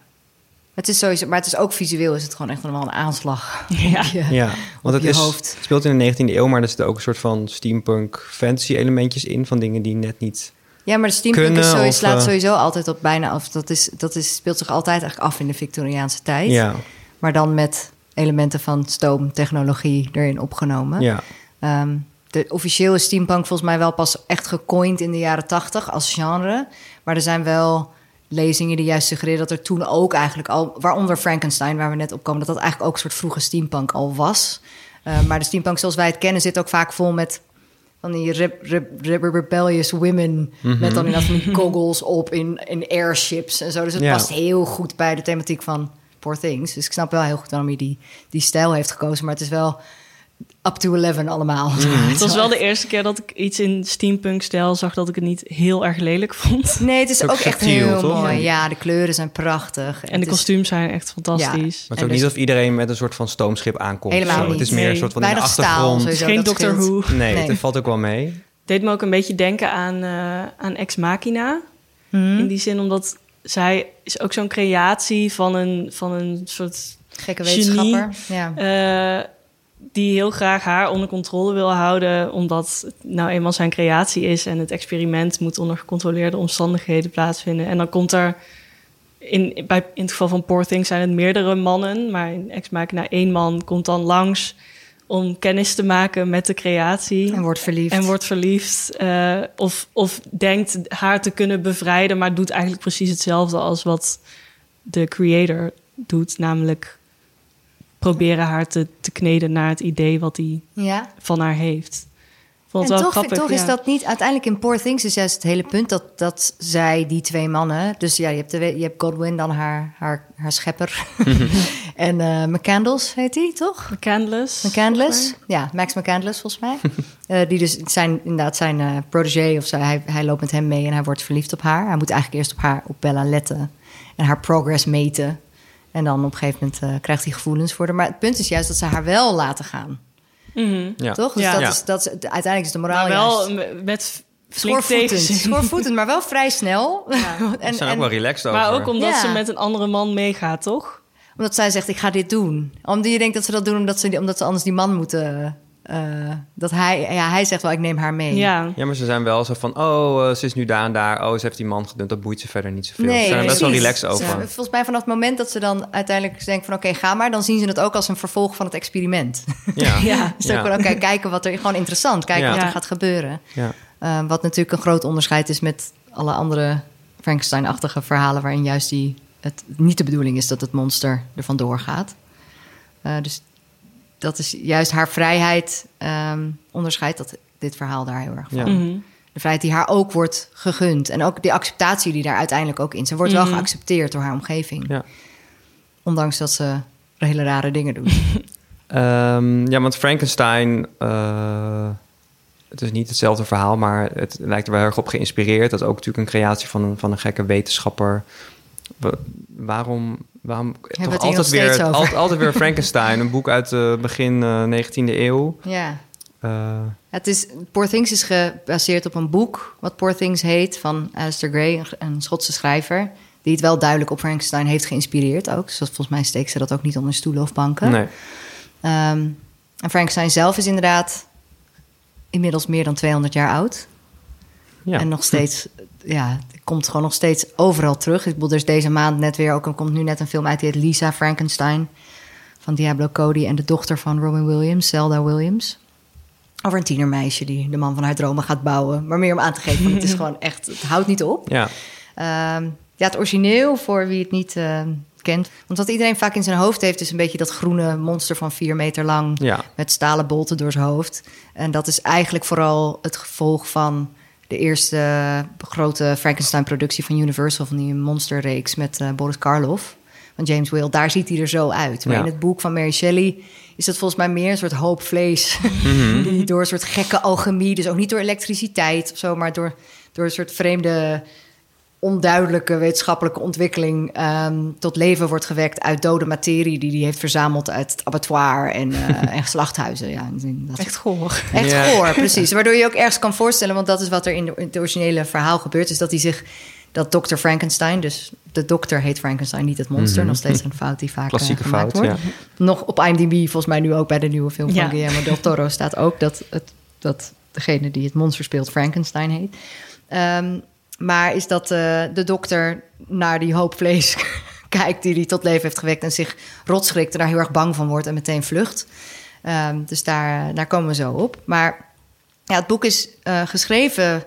[SPEAKER 7] Het is sowieso, maar het is ook visueel is het gewoon echt allemaal een aanslag.
[SPEAKER 8] Ja.
[SPEAKER 7] op je-
[SPEAKER 1] Ja, want het
[SPEAKER 7] je
[SPEAKER 1] is,
[SPEAKER 7] hoofd.
[SPEAKER 1] het speelt in de 19e eeuw, maar er zitten ook een soort van steampunk fantasy elementjes in van dingen die net niet.
[SPEAKER 7] Ja, maar de steampunk
[SPEAKER 1] Kunnen
[SPEAKER 7] is sowieso,
[SPEAKER 1] of,
[SPEAKER 7] slaat
[SPEAKER 1] eh,
[SPEAKER 7] sowieso altijd op bijna af. Dat, is, dat is, speelt zich altijd eigenlijk af in de Victoriaanse tijd.
[SPEAKER 1] Ja,
[SPEAKER 7] Maar dan met elementen van stoomtechnologie erin opgenomen.
[SPEAKER 1] ja.
[SPEAKER 7] Ehm, de officieel is steampunk volgens mij wel pas echt gecoind in de jaren tachtig als genre. Maar er zijn wel lezingen die juist suggereren dat er toen ook eigenlijk al, waaronder Frankenstein, waar we net op komen, dat dat eigenlijk ook een soort vroege steampunk al was. Eh, maar de steampunk zoals wij het kennen zit ook vaak vol met van die re- re- re- rebellious women met dan inderdaad van die goggles op in, in airships en zo. Dus het
[SPEAKER 1] Ja.
[SPEAKER 7] past heel goed bij de thematiek van Poor Things. Dus ik snap wel heel goed waarom je die, die stijl heeft gekozen. Maar het is wel up to 11 allemaal.
[SPEAKER 8] Het was wel de eerste keer dat ik iets in steampunk-stijl zag dat ik het niet heel erg lelijk vond.
[SPEAKER 7] Nee, het is
[SPEAKER 1] Ook
[SPEAKER 7] ook, echt
[SPEAKER 1] subtiel,
[SPEAKER 7] heel
[SPEAKER 1] toch?
[SPEAKER 7] mooi. Ja, de kleuren zijn prachtig.
[SPEAKER 8] En de kostuums zijn echt fantastisch.
[SPEAKER 1] Maar het is
[SPEAKER 7] En
[SPEAKER 1] ook
[SPEAKER 7] dus-
[SPEAKER 1] niet of iedereen met een soort van stoomschip aankomt.
[SPEAKER 7] Helemaal
[SPEAKER 1] Zo. Het
[SPEAKER 7] niet.
[SPEAKER 1] is meer
[SPEAKER 8] Nee.
[SPEAKER 1] een soort van in de
[SPEAKER 7] staal,
[SPEAKER 1] achtergrond.
[SPEAKER 7] sowieso.
[SPEAKER 8] Geen
[SPEAKER 7] dat
[SPEAKER 8] Doctor. Who.
[SPEAKER 1] Nee,
[SPEAKER 7] Nee.
[SPEAKER 1] het valt ook wel mee.
[SPEAKER 8] deed me ook een beetje denken aan, eh, aan Ex Machina.
[SPEAKER 7] Mhm.
[SPEAKER 8] In die zin, omdat zij is ook zo'n creatie van een, van een soort
[SPEAKER 7] Gekke
[SPEAKER 8] Genie.
[SPEAKER 7] wetenschapper. Ja.
[SPEAKER 8] eh, die heel graag haar onder controle wil houden, omdat het nou eenmaal zijn creatie is en het experiment moet onder gecontroleerde omstandigheden plaatsvinden. En dan komt er, in, bij, in het geval van Poor Things zijn het meerdere mannen, maar in Ex Machina één man komt dan langs om kennis te maken met de creatie.
[SPEAKER 7] En wordt verliefd.
[SPEAKER 8] En wordt verliefd. eh, of, of denkt haar te kunnen bevrijden, maar doet eigenlijk precies hetzelfde als wat de creator doet. Namelijk proberen haar te, te kneden naar het idee wat hij
[SPEAKER 7] Ja.
[SPEAKER 8] van haar heeft. Vond
[SPEAKER 7] En toch,
[SPEAKER 8] grappig.
[SPEAKER 7] toch is dat niet... Uiteindelijk in Poor Things is juist het hele punt... dat, dat zij, die twee mannen... Dus ja, je hebt, de, je hebt Godwin, dan haar, haar, haar schepper. en eh McCandles heet die, toch?
[SPEAKER 8] McCandless.
[SPEAKER 7] McCandless? Ja, Max McCandless volgens mij. Eh, die dus zijn, inderdaad zijn eh, protégé of zo. Hij, hij loopt met hem mee en hij wordt verliefd op haar. Hij moet eigenlijk eerst op haar, op Bella letten. En haar progress meten. En dan op een gegeven moment eh, krijgt hij gevoelens voor haar. Maar het punt is juist dat ze haar wel laten gaan.
[SPEAKER 8] Mhm.
[SPEAKER 1] Ja.
[SPEAKER 7] Toch? Dus
[SPEAKER 8] Ja.
[SPEAKER 7] dat. Is, dat is, uiteindelijk is de moraal
[SPEAKER 8] Maar wel
[SPEAKER 7] juist...
[SPEAKER 8] met
[SPEAKER 7] Schoorvoetend, schoorvoetend, maar wel vrij snel.
[SPEAKER 1] Ze
[SPEAKER 7] en,
[SPEAKER 1] zijn ook
[SPEAKER 7] en-
[SPEAKER 1] wel relaxed over.
[SPEAKER 8] Maar ook omdat
[SPEAKER 7] Ja.
[SPEAKER 8] ze met een andere man meegaat, toch?
[SPEAKER 7] omdat zij zegt, ik ga dit doen. Omdat je denkt dat ze dat doen omdat ze, omdat ze anders die man moeten... eh, dat hij, ja, hij zegt wel, ik neem haar mee.
[SPEAKER 8] Ja.
[SPEAKER 1] Ja, maar ze zijn wel zo van, oh, eh, ze is nu daar en daar. Oh, ze heeft die man gedund. Dat boeit ze verder niet zoveel.
[SPEAKER 7] Nee,
[SPEAKER 1] ze zijn er best wel relaxed over.
[SPEAKER 7] Ja, Volgens mij vanaf het moment dat ze dan uiteindelijk denken van... oké, ga maar, dan zien ze het ook als een vervolg van het experiment.
[SPEAKER 1] Ja.
[SPEAKER 8] Ja.
[SPEAKER 7] dus
[SPEAKER 1] Ja.
[SPEAKER 7] van, oké, kijken wat er... Gewoon interessant, kijken
[SPEAKER 1] Ja.
[SPEAKER 7] wat er
[SPEAKER 8] Ja.
[SPEAKER 7] gaat gebeuren.
[SPEAKER 1] Ja.
[SPEAKER 7] Eh, wat natuurlijk een groot onderscheid is met alle andere Frankenstein-achtige verhalen... waarin juist die, het niet de bedoeling is dat het monster er vandoor gaat. Eh, dus dat is juist haar vrijheid ehm, onderscheidt dat dit verhaal daar heel erg van.
[SPEAKER 1] Ja.
[SPEAKER 8] Mhm.
[SPEAKER 7] De vrijheid die haar ook wordt gegund. En ook de acceptatie die daar uiteindelijk ook in. Ze wordt wel
[SPEAKER 8] Mhm.
[SPEAKER 7] geaccepteerd door haar omgeving.
[SPEAKER 1] Ja.
[SPEAKER 7] Ondanks dat ze hele rare dingen doet.
[SPEAKER 1] Ehm, ja, want Frankenstein... eh, het is niet hetzelfde verhaal, maar het lijkt er wel erg op geïnspireerd. Dat is ook natuurlijk een creatie van een, van een gekke wetenschapper. Wa- waarom... Waarom
[SPEAKER 7] we
[SPEAKER 1] toch
[SPEAKER 7] het hier
[SPEAKER 1] altijd weer,
[SPEAKER 7] over?
[SPEAKER 1] altijd, altijd weer Frankenstein, een boek uit eh, begin eh, 19e eeuw.
[SPEAKER 7] ja.
[SPEAKER 1] Eh,
[SPEAKER 7] Het is, Poor Things is gebaseerd op een boek... wat Poor Things heet, van Alistair Gray, een, een Schotse schrijver... die het wel duidelijk op Frankenstein heeft geïnspireerd ook. Dus dat- volgens mij steekt ze dat ook niet onder stoelen of banken.
[SPEAKER 1] nee.
[SPEAKER 7] Ehm, en Frankenstein zelf is inderdaad inmiddels meer dan 200 jaar oud.
[SPEAKER 1] Ja.
[SPEAKER 7] En nog steeds, ja, het komt gewoon nog steeds overal terug. Ik bedoel, er is deze maand net weer ook, er komt nu net een film uit die heet Lisa Frankenstein. Van Diablo Cody en de dochter van Robin Williams, Zelda Williams. Over een tienermeisje die de man van haar dromen gaat bouwen. Maar meer om aan te geven, want het is gewoon echt, het houdt niet op.
[SPEAKER 1] Ja.
[SPEAKER 7] Ehm, ja, het origineel, voor wie het niet eh, kent. Want wat iedereen vaak in zijn hoofd heeft, is een beetje dat groene monster van vier meter lang.
[SPEAKER 1] Ja.
[SPEAKER 7] Met stalen bolten door zijn hoofd. En dat is eigenlijk vooral het gevolg van de eerste grote Frankenstein-productie van Universal, van die monsterreeks met eh, Boris Karloff. Van James Whale, daar ziet hij er zo uit. Maar
[SPEAKER 1] Ja.
[SPEAKER 7] in het boek van Mary Shelley is het volgens mij meer een soort hoop vlees. die door een soort gekke alchemie, dus ook niet door elektriciteit of zo, maar door, door een soort vreemde onduidelijke wetenschappelijke ontwikkeling ehm, tot leven wordt gewekt uit dode materie die hij heeft verzameld uit het abattoir en, eh, en slachthuizen. Ja, dat
[SPEAKER 8] Echt goor.
[SPEAKER 7] Echt
[SPEAKER 1] Ja.
[SPEAKER 7] goor, precies. Waardoor je ook ergens kan voorstellen, want dat is wat er in, de, in het originele verhaal gebeurt, is dat hij zich, dat dokter Frankenstein, dus de dokter heet Frankenstein, niet het monster,
[SPEAKER 1] Mhm.
[SPEAKER 7] nog steeds een fout die vaak eh,
[SPEAKER 1] Klassieke
[SPEAKER 7] gemaakt
[SPEAKER 1] fout,
[SPEAKER 7] wordt. Nog op IMDb, volgens mij nu ook bij de nieuwe film van
[SPEAKER 8] Ja.
[SPEAKER 7] Guillermo del Toro, staat ook dat, het, dat degene die het monster speelt Frankenstein heet. Ehm, maar is dat eh, de dokter naar die hoop vlees kijkt die hij tot leven heeft gewekt en zich rotschrikt en daar heel erg bang van wordt en meteen vlucht. Ehm, dus daar, daar komen we zo op. Maar ja, het boek is eh, geschreven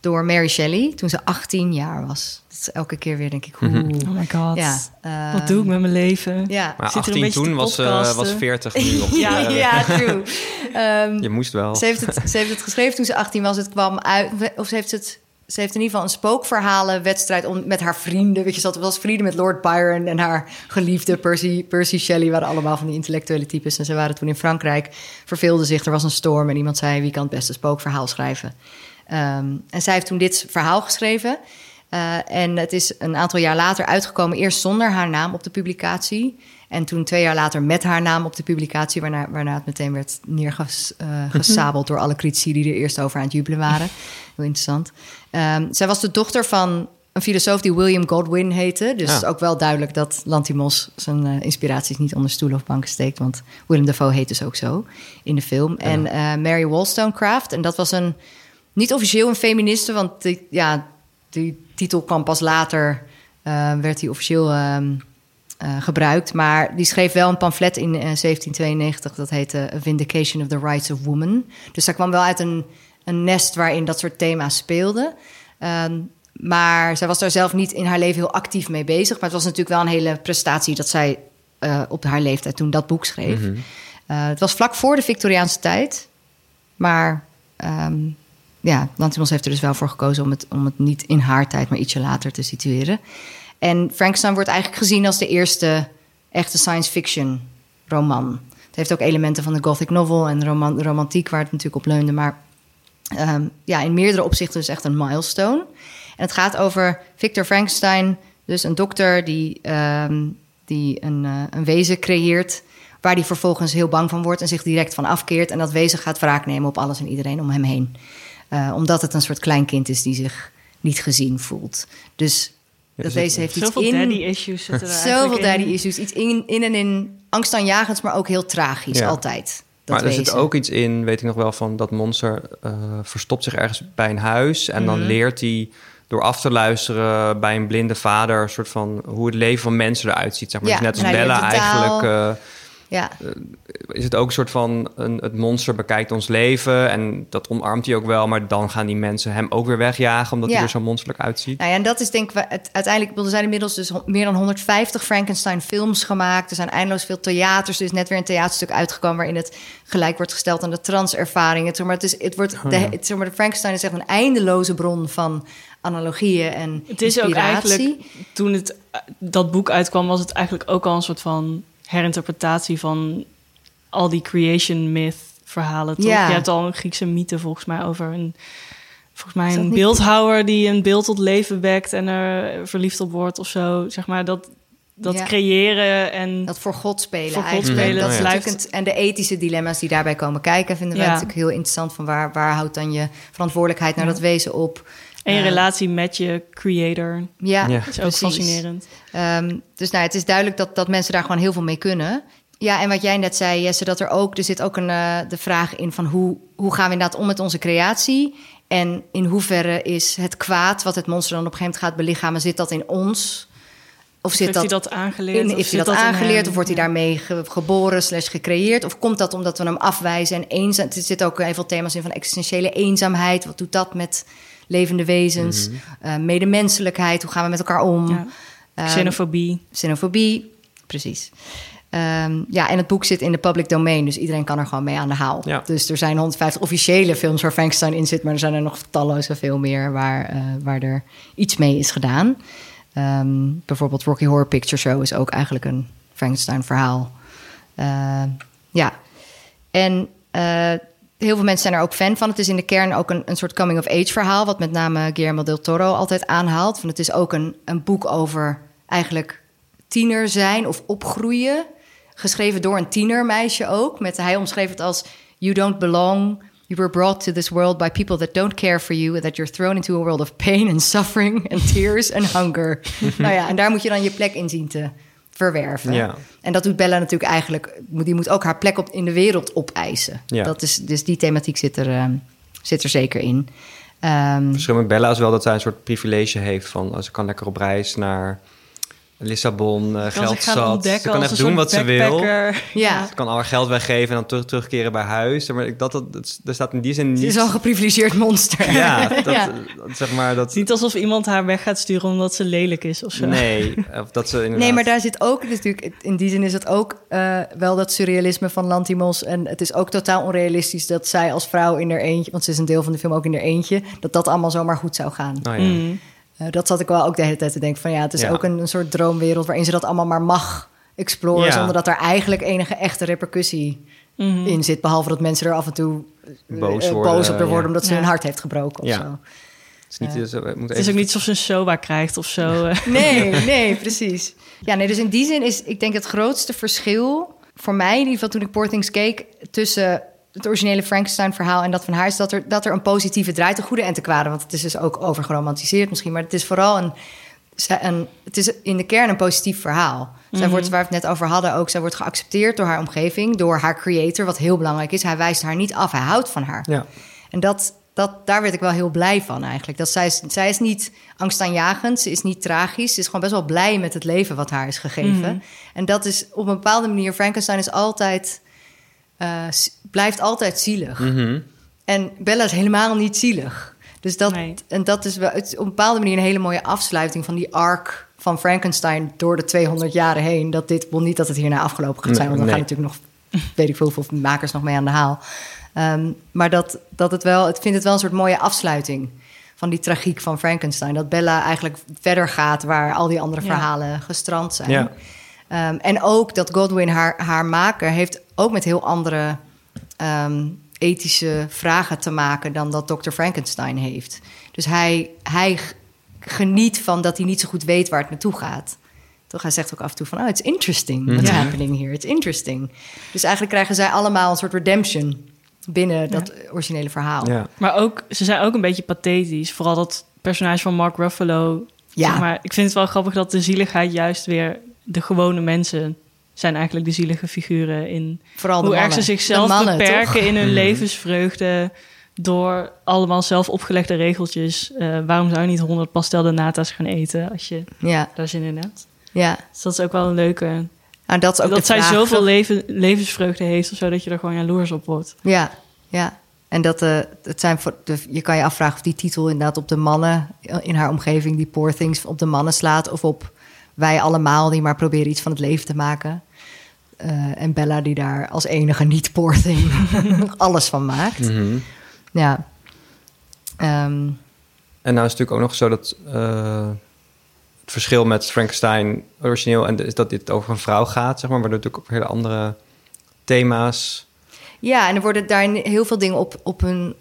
[SPEAKER 7] door Mary Shelley toen ze 18 jaar was. Dat is elke keer weer denk ik, hoe...
[SPEAKER 8] Oh my god.
[SPEAKER 7] Ja, ehm,
[SPEAKER 8] Wat doe ik met mijn leven?
[SPEAKER 7] Ja,
[SPEAKER 1] Maar
[SPEAKER 8] Zit er een
[SPEAKER 1] 18
[SPEAKER 8] beetje te
[SPEAKER 1] toen was, eh,
[SPEAKER 8] podcasten?
[SPEAKER 1] was 40 nu. Of,
[SPEAKER 7] ja,
[SPEAKER 1] eh,
[SPEAKER 7] ja, true. Ehm,
[SPEAKER 1] Je moest wel.
[SPEAKER 7] ze, heeft het, ze heeft het geschreven toen ze 18 was. Het kwam uit. Of ze heeft het. Ze heeft in ieder geval een spookverhalenwedstrijd om, met haar vrienden. Weet je, ze had- was vrienden met Lord Byron en haar geliefde Percy, Percy Shelley. waren allemaal van die intellectuele types. En ze waren toen in Frankrijk, verveelden zich. Er was een storm en iemand zei: Wie kan het beste spookverhaal schrijven? Ehm, en zij heeft toen dit verhaal geschreven. Eh, en het is een aantal jaar later uitgekomen, eerst zonder haar naam op de publicatie. En toen twee jaar later met haar naam op de publicatie, waarna, waarna het meteen werd neergesabeld door alle critici die er eerst over aan het jubelen waren. Heel interessant. Ehm, zij was de dochter van een filosoof die William Godwin heette. Dus
[SPEAKER 1] Ja.
[SPEAKER 7] ook wel duidelijk dat Lantimos zijn eh, inspiraties niet onder stoelen of banken steekt. Want Willem Dafoe heet dus ook zo in de film. En eh, Mary Wollstonecraft. En dat was een, niet officieel een feministe, want die, ja, die titel kwam pas later, eh, werd die officieel ehm, eh, gebruikt. Maar die schreef wel een pamflet in eh, 1792, dat heette A Vindication of the Rights of Women. Dus daar kwam wel uit een, een nest waarin dat soort thema's speelden. Ehm, maar zij was daar zelf niet in haar leven heel actief mee bezig. Maar het was natuurlijk wel een hele prestatie dat zij eh, op haar leeftijd toen dat boek schreef.
[SPEAKER 1] Mhm.
[SPEAKER 7] Eh, het was vlak voor de Victoriaanse tijd. Maar ehm, ja, Lantimos heeft er dus wel voor gekozen om het, om het niet in haar tijd, maar ietsje later te situeren. En Frankenstein wordt eigenlijk gezien als de eerste echte science fiction roman. Het heeft ook elementen van de gothic novel en roman, romantiek waar het natuurlijk op leunde. Maar ehm, ja, in meerdere opzichten is echt een milestone. En het gaat over Victor Frankenstein, dus een dokter die, ehm, die een, eh, een wezen creëert... waar hij vervolgens heel bang van wordt en zich direct van afkeert... en dat wezen gaat wraak nemen op alles en iedereen om hem heen. Eh, omdat het een soort kleinkind is die zich niet gezien voelt. Dus dat
[SPEAKER 1] dus
[SPEAKER 7] wezen heeft iets
[SPEAKER 8] Zoveel
[SPEAKER 7] in...
[SPEAKER 8] daddy issues zitten er
[SPEAKER 7] Zoveel
[SPEAKER 8] in.
[SPEAKER 7] daddy issues. Iets in, in en in angstaanjagends, maar ook heel tragisch.
[SPEAKER 1] Ja.
[SPEAKER 7] Altijd. Dat
[SPEAKER 1] maar er zit ook iets in, weet ik nog wel, van dat monster eh, verstopt zich ergens bij een huis. En dan leert hij door af te luisteren bij een blinde vader... een soort van hoe het leven van mensen eruit ziet. Zeg maar.
[SPEAKER 7] Ja,
[SPEAKER 1] Dus net als
[SPEAKER 7] hij
[SPEAKER 1] Bella eigenlijk... eh,
[SPEAKER 7] Ja,
[SPEAKER 1] is het ook een soort van... Een, het monster bekijkt ons leven en dat omarmt hij ook wel... maar dan gaan die mensen hem ook weer wegjagen... omdat
[SPEAKER 7] Ja.
[SPEAKER 1] hij er zo monsterlijk uitziet.
[SPEAKER 7] nou ja, en dat is denk ik... Het, uiteindelijk, er zijn inmiddels dus meer dan 150 Frankenstein-films gemaakt. Er zijn eindeloos veel theaters. Er is net weer een theaterstuk uitgekomen... waarin het gelijk wordt gesteld aan de transervaring. Het, zeg maar, het, is, het wordt,
[SPEAKER 1] Oh,
[SPEAKER 7] de, het, zeg maar, de Frankenstein is echt een eindeloze bron van analogieën en
[SPEAKER 8] Het is ook
[SPEAKER 7] inspiratie.
[SPEAKER 8] eigenlijk, toen het, dat boek uitkwam, was het eigenlijk ook al een soort van herinterpretatie van al die creation myth verhalen. Toch?
[SPEAKER 7] Ja.
[SPEAKER 8] Je hebt al een Griekse mythe volgens mij over een, volgens mij een beeldhouwer die een beeld tot leven wekt en er verliefd op wordt of zo. Zeg maar dat, dat
[SPEAKER 7] Ja.
[SPEAKER 8] creëren en
[SPEAKER 7] Dat voor God spelen
[SPEAKER 8] Voor God
[SPEAKER 7] eigenlijk.
[SPEAKER 8] spelen,
[SPEAKER 7] dat een- en de ethische dilemma's die daarbij komen kijken... vinden wij
[SPEAKER 8] Ja.
[SPEAKER 7] natuurlijk heel interessant. Van waar, waar houdt dan je verantwoordelijkheid naar dat wezen op?
[SPEAKER 8] En je relatie met je creator.
[SPEAKER 7] Ja,
[SPEAKER 1] Ja.
[SPEAKER 8] Dat is ook
[SPEAKER 7] precies.
[SPEAKER 8] fascinerend.
[SPEAKER 7] Ehm, dus nou, het is duidelijk dat, dat mensen daar gewoon heel veel mee kunnen. Ja, en wat jij net zei, Jesse, dat er ook... er zit ook een, eh, de vraag in van hoe, hoe gaan we inderdaad om met onze creatie... en in hoeverre is het kwaad wat het monster dan op een gegeven moment gaat belichamen... zit dat in ons? Of zit
[SPEAKER 8] heeft hij dat aangeleerd?
[SPEAKER 7] In,
[SPEAKER 8] of
[SPEAKER 7] heeft hij dat aangeleerd of wordt hij daarmee ge- geboren slash gecreëerd? Of komt dat omdat we hem afwijzen en eenzaam... Er zitten ook heel veel thema's in van existentiële eenzaamheid. Wat doet dat met levende wezens? Eh, medemenselijkheid, hoe gaan we met elkaar om?
[SPEAKER 8] Ja.
[SPEAKER 7] Ehm,
[SPEAKER 8] Xenofobie.
[SPEAKER 7] xenofobie, precies. Ehm, ja, en het boek zit in de public domain, dus iedereen kan er gewoon mee aan de haal.
[SPEAKER 1] Ja.
[SPEAKER 7] Dus er zijn 150 officiële films waar Frankenstein in zit, maar er zijn er nog talloze veel meer waar, eh, waar er iets mee is gedaan. Ehm, bijvoorbeeld Rocky Horror Picture Show is ook eigenlijk een Frankenstein-verhaal. Eh, ja, en eh, heel veel mensen zijn er ook fan van. Het is in de kern ook een, een soort coming-of-age verhaal, wat met name Guillermo del Toro altijd aanhaalt. Want het is ook een, een boek over eigenlijk tiener zijn of opgroeien. Geschreven door een tienermeisje ook. Met, hij omschreef het als: You don't belong. You were brought to this world by people that don't care for you. And that you're thrown into a world of pain and suffering and tears and hunger. nou ja, en daar moet je dan je plek in zien te verwerven.
[SPEAKER 1] Ja.
[SPEAKER 7] En dat doet Bella natuurlijk eigenlijk. Die moet ook haar plek op, in de wereld opeisen.
[SPEAKER 1] Ja.
[SPEAKER 7] Dat is, dus die thematiek zit er, ehm, zit er zeker in.
[SPEAKER 1] Verschil met Bella is wel dat zij een soort privilege heeft van... ze kan lekker op reis naar Lissabon, eh, geld zat. Ze kan echt doen wat ze wil.
[SPEAKER 7] ja,
[SPEAKER 1] Ze kan al haar geld weggeven en dan terug, terugkeren bij huis. Maar ik, dat, dat, dat, er staat in die zin
[SPEAKER 7] het
[SPEAKER 1] niet...
[SPEAKER 7] is wel een geprivilegeerd monster.
[SPEAKER 1] Ja, dat,
[SPEAKER 7] Ja.
[SPEAKER 1] dat- zeg maar dat...
[SPEAKER 8] Niet alsof iemand haar weg gaat sturen omdat ze lelijk is of zo.
[SPEAKER 1] Nee, of dat ze inderdaad...
[SPEAKER 7] Nee, maar daar zit ook natuurlijk, in die zin is het ook eh, wel dat surrealisme van Lantimos. En het is ook totaal onrealistisch dat zij als vrouw in haar eentje, want ze is een deel van de film ook in haar eentje, dat dat allemaal zomaar goed zou gaan.
[SPEAKER 1] Nou ja.
[SPEAKER 8] Mm.
[SPEAKER 7] Eh, dat zat ik wel ook de hele tijd te denken van ja, het is
[SPEAKER 1] Ja.
[SPEAKER 7] ook een, een soort droomwereld waarin ze dat allemaal maar mag exploren,
[SPEAKER 1] Ja.
[SPEAKER 7] zonder dat er eigenlijk enige echte repercussie
[SPEAKER 8] Mhm.
[SPEAKER 7] in zit. Behalve dat mensen er af en toe eh,
[SPEAKER 1] Boos
[SPEAKER 7] eh,
[SPEAKER 1] worden,
[SPEAKER 7] boos op
[SPEAKER 1] ja.
[SPEAKER 7] worden omdat ze
[SPEAKER 8] Ja.
[SPEAKER 7] hun hart heeft gebroken of
[SPEAKER 1] Ja.
[SPEAKER 7] zo.
[SPEAKER 1] Het is, niet, ze moet
[SPEAKER 8] Het is
[SPEAKER 1] even-
[SPEAKER 8] ook niet alsof ze een SOA krijgt of zo. eh.
[SPEAKER 7] Nee, nee, precies. Ja, nee, dus in die zin is, ik denk het grootste verschil voor mij, in ieder geval toen ik Poor Things keek, tussen het originele Frankenstein-verhaal en dat van haar is dat er, dat er een positieve draait, een goede en te kwade. Want het is dus ook overgeromantiseerd misschien, maar het is vooral een, een het is in de kern een positief verhaal. Zij wordt, waar we het net over hadden, ook zij wordt geaccepteerd door haar omgeving, door haar creator, wat heel belangrijk is. Hij wijst haar niet af, hij houdt van haar.
[SPEAKER 1] Ja.
[SPEAKER 7] En dat, dat, daar werd ik wel heel blij van eigenlijk. Dat zij, is, zij is niet angstaanjagend, ze is niet tragisch. Ze is gewoon best wel blij met het leven wat haar is gegeven. En dat is op een bepaalde manier... Frankenstein is altijd, eh, blijft altijd zielig. En Bella is helemaal niet zielig. Dus dat,
[SPEAKER 8] Nee.
[SPEAKER 7] en dat is wel, het is op een bepaalde manier een hele mooie afsluiting van die arc van Frankenstein door de 200 jaren heen. Dat dit, wel niet dat het hierna afgelopen gaat zijn, want dan
[SPEAKER 1] Nee.
[SPEAKER 7] gaan natuurlijk nog, weet ik veel, hoeveel makers nog mee aan de haal. Ehm, maar dat, dat het wel, ik vind het wel een soort mooie afsluiting van die tragiek van Frankenstein. Dat Bella eigenlijk verder gaat waar al die andere
[SPEAKER 8] Ja.
[SPEAKER 7] verhalen gestrand zijn.
[SPEAKER 1] Ja.
[SPEAKER 7] Ehm, en ook dat Godwin, haar, haar maker, heeft ook met heel andere ehm, ethische vragen te maken dan dat Dr. Frankenstein heeft. Dus hij, hij geniet van dat hij niet zo goed weet waar het naartoe gaat. Toch, hij zegt ook af en toe van, oh, it's interesting what's
[SPEAKER 8] Ja.
[SPEAKER 7] happening here. It's interesting. Dus eigenlijk krijgen zij allemaal een soort redemption binnen dat originele verhaal.
[SPEAKER 1] Ja.
[SPEAKER 8] Maar ook, ze zijn ook een beetje pathetisch. Vooral dat personage van Mark Ruffalo.
[SPEAKER 7] Ja.
[SPEAKER 8] Zeg maar, ik vind het wel grappig dat de zieligheid juist weer de gewone mensen zijn eigenlijk de zielige figuren in
[SPEAKER 7] Vooral de
[SPEAKER 8] hoe erg ze zichzelf
[SPEAKER 7] mannen,
[SPEAKER 8] beperken
[SPEAKER 7] toch?
[SPEAKER 8] in hun levensvreugde door allemaal zelf opgelegde regeltjes. Eh, waarom zou je niet 100 pastel de nata's gaan eten als je
[SPEAKER 7] Ja,
[SPEAKER 8] daar zin in hebt?
[SPEAKER 7] ja.
[SPEAKER 8] Dus dat is ook wel een leuke.
[SPEAKER 7] Nou, dat is ook
[SPEAKER 8] dat
[SPEAKER 7] de
[SPEAKER 8] zij
[SPEAKER 7] vraag.
[SPEAKER 8] zoveel leven, levensvreugde heeft of zo dat je er gewoon jaloers op wordt.
[SPEAKER 7] Ja, ja. En dat eh, het zijn voor de, je kan je afvragen of die titel inderdaad op de mannen in haar omgeving, die poor things, op de mannen slaat. Of op wij allemaal die maar proberen iets van het leven te maken. Eh, en Bella die daar als enige niet poor thing alles van maakt.
[SPEAKER 1] Mhm.
[SPEAKER 7] Ja. Ehm,
[SPEAKER 1] En nou is het natuurlijk ook nog zo dat eh, het verschil met Frankenstein origineel en de- is dat dit over een vrouw gaat, zeg maar, maar er natuurlijk ook hele andere thema's.
[SPEAKER 7] Ja, en er worden daarin heel veel dingen op, op hun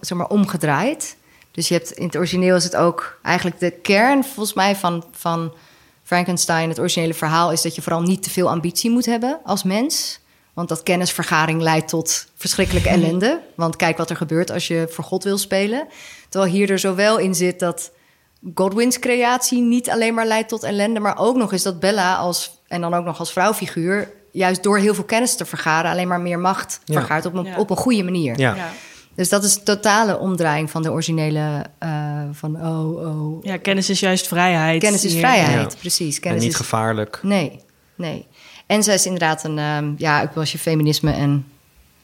[SPEAKER 7] zeg maar, omgedraaid. Dus je hebt in het origineel is het ook eigenlijk de kern, volgens mij, van, van Frankenstein, het originele verhaal, is dat je vooral niet te veel ambitie moet hebben als mens. Want dat kennisvergaring leidt tot verschrikkelijke ellende. Want kijk wat er gebeurt als je voor God wil spelen. Terwijl hier er zowel in zit dat Godwins creatie niet alleen maar leidt tot ellende, maar ook nog eens dat Bella als en dan ook nog als vrouwfiguur juist door heel veel kennis te vergaren alleen maar meer macht
[SPEAKER 1] Ja.
[SPEAKER 7] vergaart op een,
[SPEAKER 8] Ja.
[SPEAKER 7] op een goede manier.
[SPEAKER 1] Ja.
[SPEAKER 8] Ja.
[SPEAKER 7] Dus dat is een totale omdraaiing van de originele eh, van oh oh
[SPEAKER 8] Ja, kennis is juist vrijheid.
[SPEAKER 7] kennis is vrijheid,
[SPEAKER 1] Ja.
[SPEAKER 7] precies.
[SPEAKER 1] En niet
[SPEAKER 7] is
[SPEAKER 1] gevaarlijk.
[SPEAKER 7] nee, nee. En zij is inderdaad een ehm, ja, ook als je feminisme en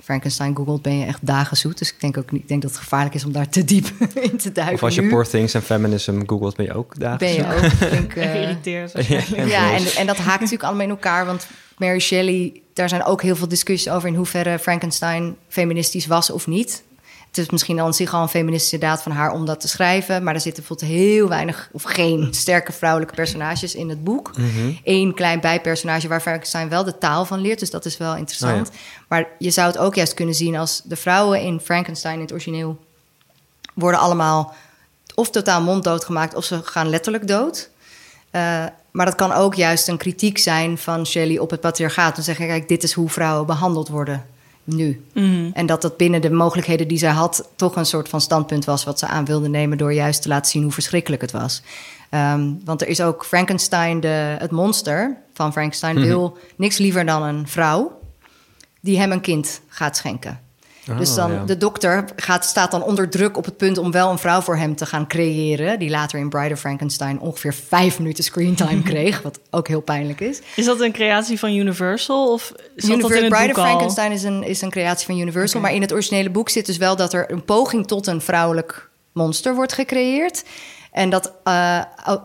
[SPEAKER 7] Frankenstein googelt, ben je echt dagen zoet. Dus ik denk ook niet, ik denk dat het gevaarlijk is om daar te diep in te duiken.
[SPEAKER 1] Of als je
[SPEAKER 7] nu.
[SPEAKER 1] Poor Things en Feminism googelt, ben je ook daar.
[SPEAKER 7] ben je ook flink, eh,
[SPEAKER 8] Geïrriteerd.
[SPEAKER 1] En
[SPEAKER 7] ja, en, en dat haakt natuurlijk allemaal in elkaar. Want Mary Shelley, daar zijn ook heel veel discussies over in hoeverre Frankenstein feministisch was of niet. Het is misschien aan zich al een feministische daad van haar om dat te schrijven. Maar er zitten bijvoorbeeld heel weinig of geen sterke vrouwelijke personages in het boek. Eén klein bijpersonage waar Frankenstein wel de taal van leert. Dus dat is wel interessant. Maar je zou het ook juist kunnen zien als de vrouwen in Frankenstein in het origineel worden allemaal of totaal monddood gemaakt of ze gaan letterlijk dood. Eh, maar dat kan ook juist een kritiek zijn van Shelley op het patriarchaat. Dan zeggen, kijk, dit is hoe vrouwen behandeld worden nu.
[SPEAKER 8] Mhm.
[SPEAKER 7] En dat dat binnen de mogelijkheden die zij had... toch een soort van standpunt was wat ze aan wilde nemen... door juist te laten zien hoe verschrikkelijk het was. Ehm, want er is ook Frankenstein, de, het monster van Frankenstein... wil niks liever dan een vrouw die hem een kind gaat schenken. Dus
[SPEAKER 1] Ah,
[SPEAKER 7] dan
[SPEAKER 1] ja.
[SPEAKER 7] de dokter gaat, staat dan onder druk op het punt om wel een vrouw voor hem te gaan creëren. Die later in Bride of Frankenstein ongeveer vijf minuten screentime kreeg. Wat ook heel pijnlijk is.
[SPEAKER 8] Is dat een creatie van Universal? Of zat dat
[SPEAKER 7] Univer-
[SPEAKER 8] in het
[SPEAKER 7] Bride
[SPEAKER 8] boek
[SPEAKER 7] of? Frankenstein is een, is een creatie van Universal. Maar in het originele boek zit dus wel dat er een poging tot een vrouwelijk monster wordt gecreëerd. En dat eh,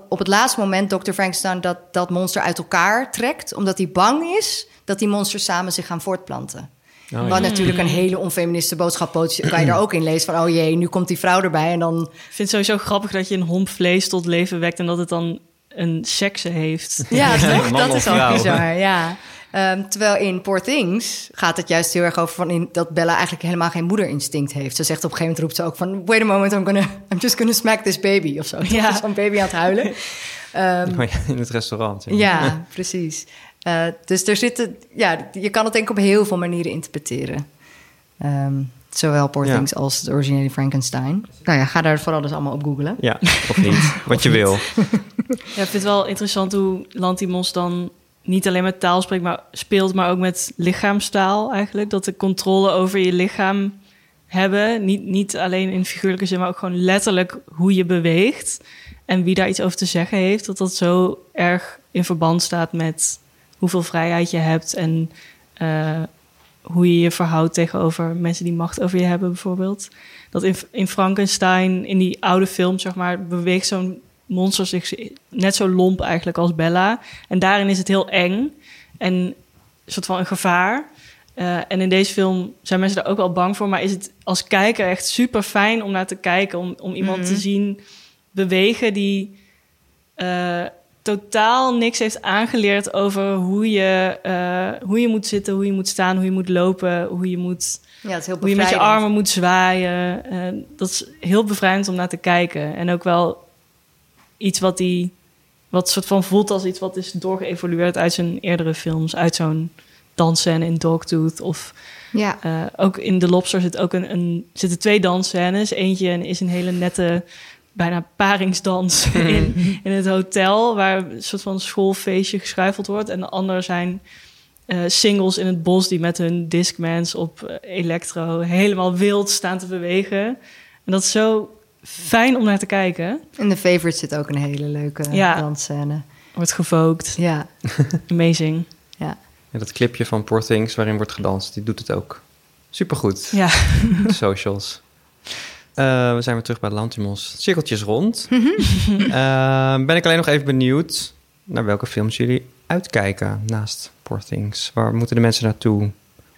[SPEAKER 7] op het laatste moment Dr. Frankenstein dat, dat monster uit elkaar trekt. Omdat hij bang is dat die monsters samen zich gaan voortplanten.
[SPEAKER 1] Oh,
[SPEAKER 7] Wat
[SPEAKER 1] ja.
[SPEAKER 7] natuurlijk een hele onfeministische boodschap kan je daar ook in lezen. Van, oh jee, nu komt die vrouw erbij en dan...
[SPEAKER 8] Ik vind het sowieso grappig dat je een homp vlees tot leven wekt... en dat het dan een sekse heeft.
[SPEAKER 7] Ja, toch? Dat is al
[SPEAKER 1] vrouw.
[SPEAKER 7] bizar, ja. Ehm, terwijl in Poor Things gaat het juist heel erg over van in, dat Bella eigenlijk helemaal geen moederinstinct heeft. Ze zegt op een gegeven moment roept ze ook van wait a moment, I'm, gonna, I'm just gonna smack this baby of zo.
[SPEAKER 8] Ja.
[SPEAKER 7] Zo'n baby aan het huilen. Ehm,
[SPEAKER 1] Oh in het restaurant. Ja.
[SPEAKER 7] ja, precies. Eh, dus er zitten, ja, je kan het denk ik op heel veel manieren interpreteren. Ehm, zowel Poor
[SPEAKER 1] Ja.
[SPEAKER 7] Things als het originele Frankenstein. Nou ja, ga daar vooral dus allemaal op googlen.
[SPEAKER 1] Ja, of niet. Wat je wil.
[SPEAKER 8] Ja, ik vind het wel interessant hoe Lantimos dan niet alleen met taal spreekt, maar speelt, maar ook met lichaamstaal eigenlijk. Dat de controle over je lichaam hebben, niet, niet alleen in figuurlijke zin, maar ook gewoon letterlijk hoe je beweegt en wie daar iets over te zeggen heeft. Dat dat zo erg in verband staat met hoeveel vrijheid je hebt en eh, hoe je je verhoudt tegenover mensen die macht over je hebben, bijvoorbeeld. Dat in, in Frankenstein, in die oude film, zeg maar, beweegt zo'n monster zich net zo lomp eigenlijk als Bella. En daarin is het heel eng en een soort van een gevaar. Eh, en in deze film zijn mensen daar ook wel bang voor, maar is het als kijker echt super fijn om naar te kijken, om, om iemand te zien bewegen die eh, totaal niks heeft aangeleerd over hoe je, eh, hoe je moet zitten, hoe je moet staan, hoe je moet lopen, hoe je moet
[SPEAKER 7] Ja, het is heel
[SPEAKER 8] hoe je met je armen moet zwaaien. Eh, dat is heel bevrijdend om naar te kijken. En ook wel iets wat hij wat soort van voelt als iets wat is doorgeëvolueerd uit zijn eerdere films, uit zo'n dansscène in Dogtooth of
[SPEAKER 7] Ja,
[SPEAKER 8] eh, ook in The Lobster zit ook een, een, zitten twee dansscènes. Eentje is een hele nette, bijna paringsdans in, in het hotel... waar een soort van schoolfeestje geschuifeld wordt. En de andere zijn eh, singles in het bos... die met hun Discmans op eh, elektro helemaal wild staan te bewegen. En dat is zo fijn om naar te kijken.
[SPEAKER 7] in The Favorite zit ook een hele leuke
[SPEAKER 8] Ja.
[SPEAKER 7] dansscène.
[SPEAKER 8] Wordt gevookt.
[SPEAKER 7] Ja,
[SPEAKER 8] Amazing.
[SPEAKER 7] ja.
[SPEAKER 1] Ja, dat clipje van Poor Things waarin wordt gedanst, die doet het ook. Supergoed.
[SPEAKER 8] Ja.
[SPEAKER 1] De socials. Eh, we zijn weer terug bij Lantimos. Cirkeltjes rond. Eh, ben ik alleen nog even benieuwd naar welke films jullie uitkijken naast Poor Things. Waar moeten de mensen naartoe?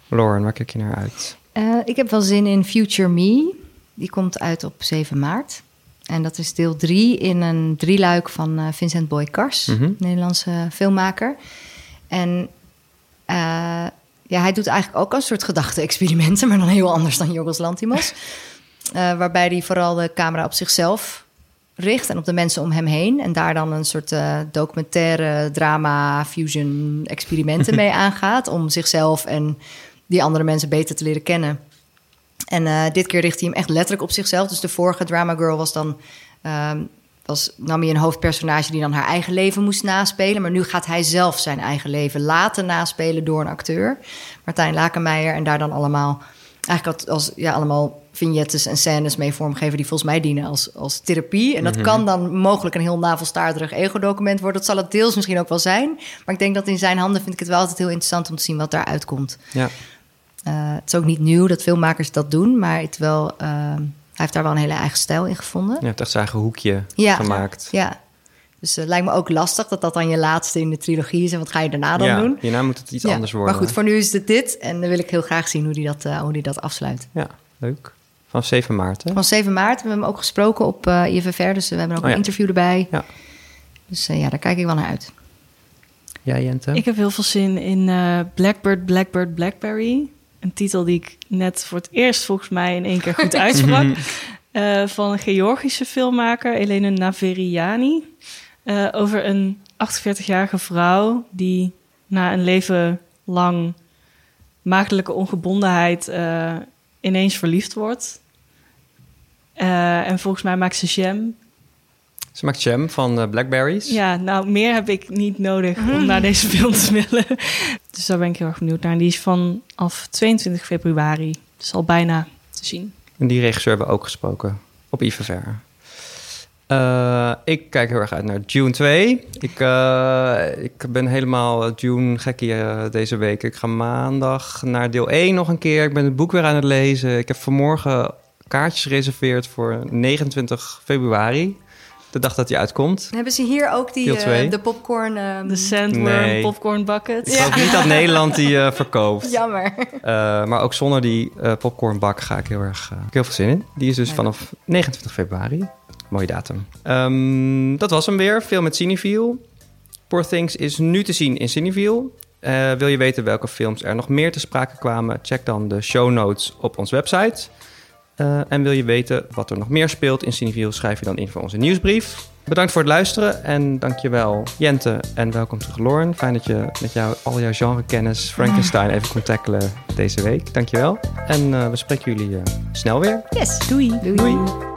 [SPEAKER 1] Lauren, waar kijk je naar uit?
[SPEAKER 7] Eh, ik heb wel zin in Future Me. Die komt uit op 7 maart. En dat is deel 3 in een drieluik van Vincent Boy Kars,
[SPEAKER 1] Mhm.
[SPEAKER 7] Nederlandse filmmaker. En ja, hij doet eigenlijk ook een soort gedachte-experimenten, maar dan heel anders dan Jorgos Lantimos. Eh, waarbij hij vooral de camera op zichzelf richt en op de mensen om hem heen. En daar dan een soort eh, documentaire drama fusion experimenten mee aangaat. Om zichzelf en die andere mensen beter te leren kennen. En eh, dit keer richt hij hem echt letterlijk op zichzelf. Dus de vorige Drama Girl was dan. ehm, was, nam hij een hoofdpersonage die dan haar eigen leven moest naspelen. Maar nu gaat hij zelf zijn eigen leven laten naspelen door een acteur. Martijn Lakenmeijer. En daar dan allemaal. Eigenlijk als ja, allemaal vignettes en scènes mee vormgeven die volgens mij dienen als, als therapie. En dat kan dan mogelijk een heel navelstaarderig ego-document worden. Dat zal het deels misschien ook wel zijn. Maar ik denk dat in zijn handen vind ik het wel altijd heel interessant om te zien wat daaruit komt.
[SPEAKER 1] Ja,
[SPEAKER 7] Eh, het is ook niet nieuw dat filmmakers dat doen, maar het wel, eh, hij heeft daar wel een hele eigen stijl in gevonden.
[SPEAKER 1] je hebt echt zijn eigen hoekje
[SPEAKER 7] Ja.
[SPEAKER 1] gemaakt.
[SPEAKER 7] Ja. Dus het lijkt me ook lastig dat dat dan je laatste in de trilogie is. En wat ga je daarna dan
[SPEAKER 1] ja,
[SPEAKER 7] doen?
[SPEAKER 1] hierna moet het iets
[SPEAKER 7] Ja,
[SPEAKER 1] anders worden.
[SPEAKER 7] Maar goed, voor nu is het dit. En dan wil ik heel graag zien hoe die dat, eh, hoe die dat afsluit.
[SPEAKER 1] Ja, leuk. Vanaf 7 maart, hè?
[SPEAKER 7] Van 7 maart hebben we hem ook gesproken op eh IFFR. Dus we hebben ook
[SPEAKER 1] Oh ja.
[SPEAKER 7] een interview erbij.
[SPEAKER 1] Ja.
[SPEAKER 7] Dus eh, ja, daar kijk ik wel naar uit.
[SPEAKER 1] Jij, Jente?
[SPEAKER 8] Ik heb heel veel zin in eh, Blackbird, Blackbird, Blackberry. Een titel die ik net voor het eerst volgens mij in één keer goed uitsprak. Eh, van een Georgische filmmaker, Elena Naveriani. Eh, over een 48-jarige vrouw die na een leven lang maagdelijke ongebondenheid eh, ineens verliefd wordt. Eh, en volgens mij maakt ze jam.
[SPEAKER 1] Ze maakt jam van eh, Blackberries.
[SPEAKER 8] Ja, nou, meer heb ik niet nodig om naar deze film te willen. Dus daar ben ik heel erg benieuwd naar. En die is vanaf 22 februari. Dus al bijna te zien.
[SPEAKER 1] En die regisseur hebben we ook gesproken op IFFR. Eh, ik kijk heel erg uit naar June 2. Ik, eh, ik ben helemaal June gekkie deze week. Ik ga maandag naar deel 1 nog een keer. Ik ben het boek weer aan het lezen. Ik heb vanmorgen kaartjes gereserveerd voor 29 februari. De dag dat hij uitkomt.
[SPEAKER 7] Hebben ze hier ook die, eh, de popcorn... ehm,
[SPEAKER 8] De Sandworm
[SPEAKER 1] Nee.
[SPEAKER 8] Popcorn Bucket.
[SPEAKER 1] Ik niet dat Nederland die eh, verkoopt.
[SPEAKER 7] Jammer.
[SPEAKER 1] Eh, maar ook zonder die eh, popcornbak ga ik heel erg eh, heel veel zin in. Die is dus vanaf 29 februari. Mooie datum. Ehm, dat was hem weer. Veel met Cineville. Poor Things is nu te zien in Cineville. Eh, wil je weten welke films er nog meer te sprake kwamen? Check dan de show notes op onze website. Eh, en wil je weten wat er nog meer speelt in Cineville? Schrijf je dan in voor onze nieuwsbrief. Bedankt voor het luisteren en dankjewel Jente en welkom terug Lauren. Fijn dat je met jou, al jouw genrekennis Frankenstein even kon tackelen deze week. Dankjewel. En uh, we spreken jullie uh, snel weer.
[SPEAKER 7] Yes, doei.
[SPEAKER 1] doei.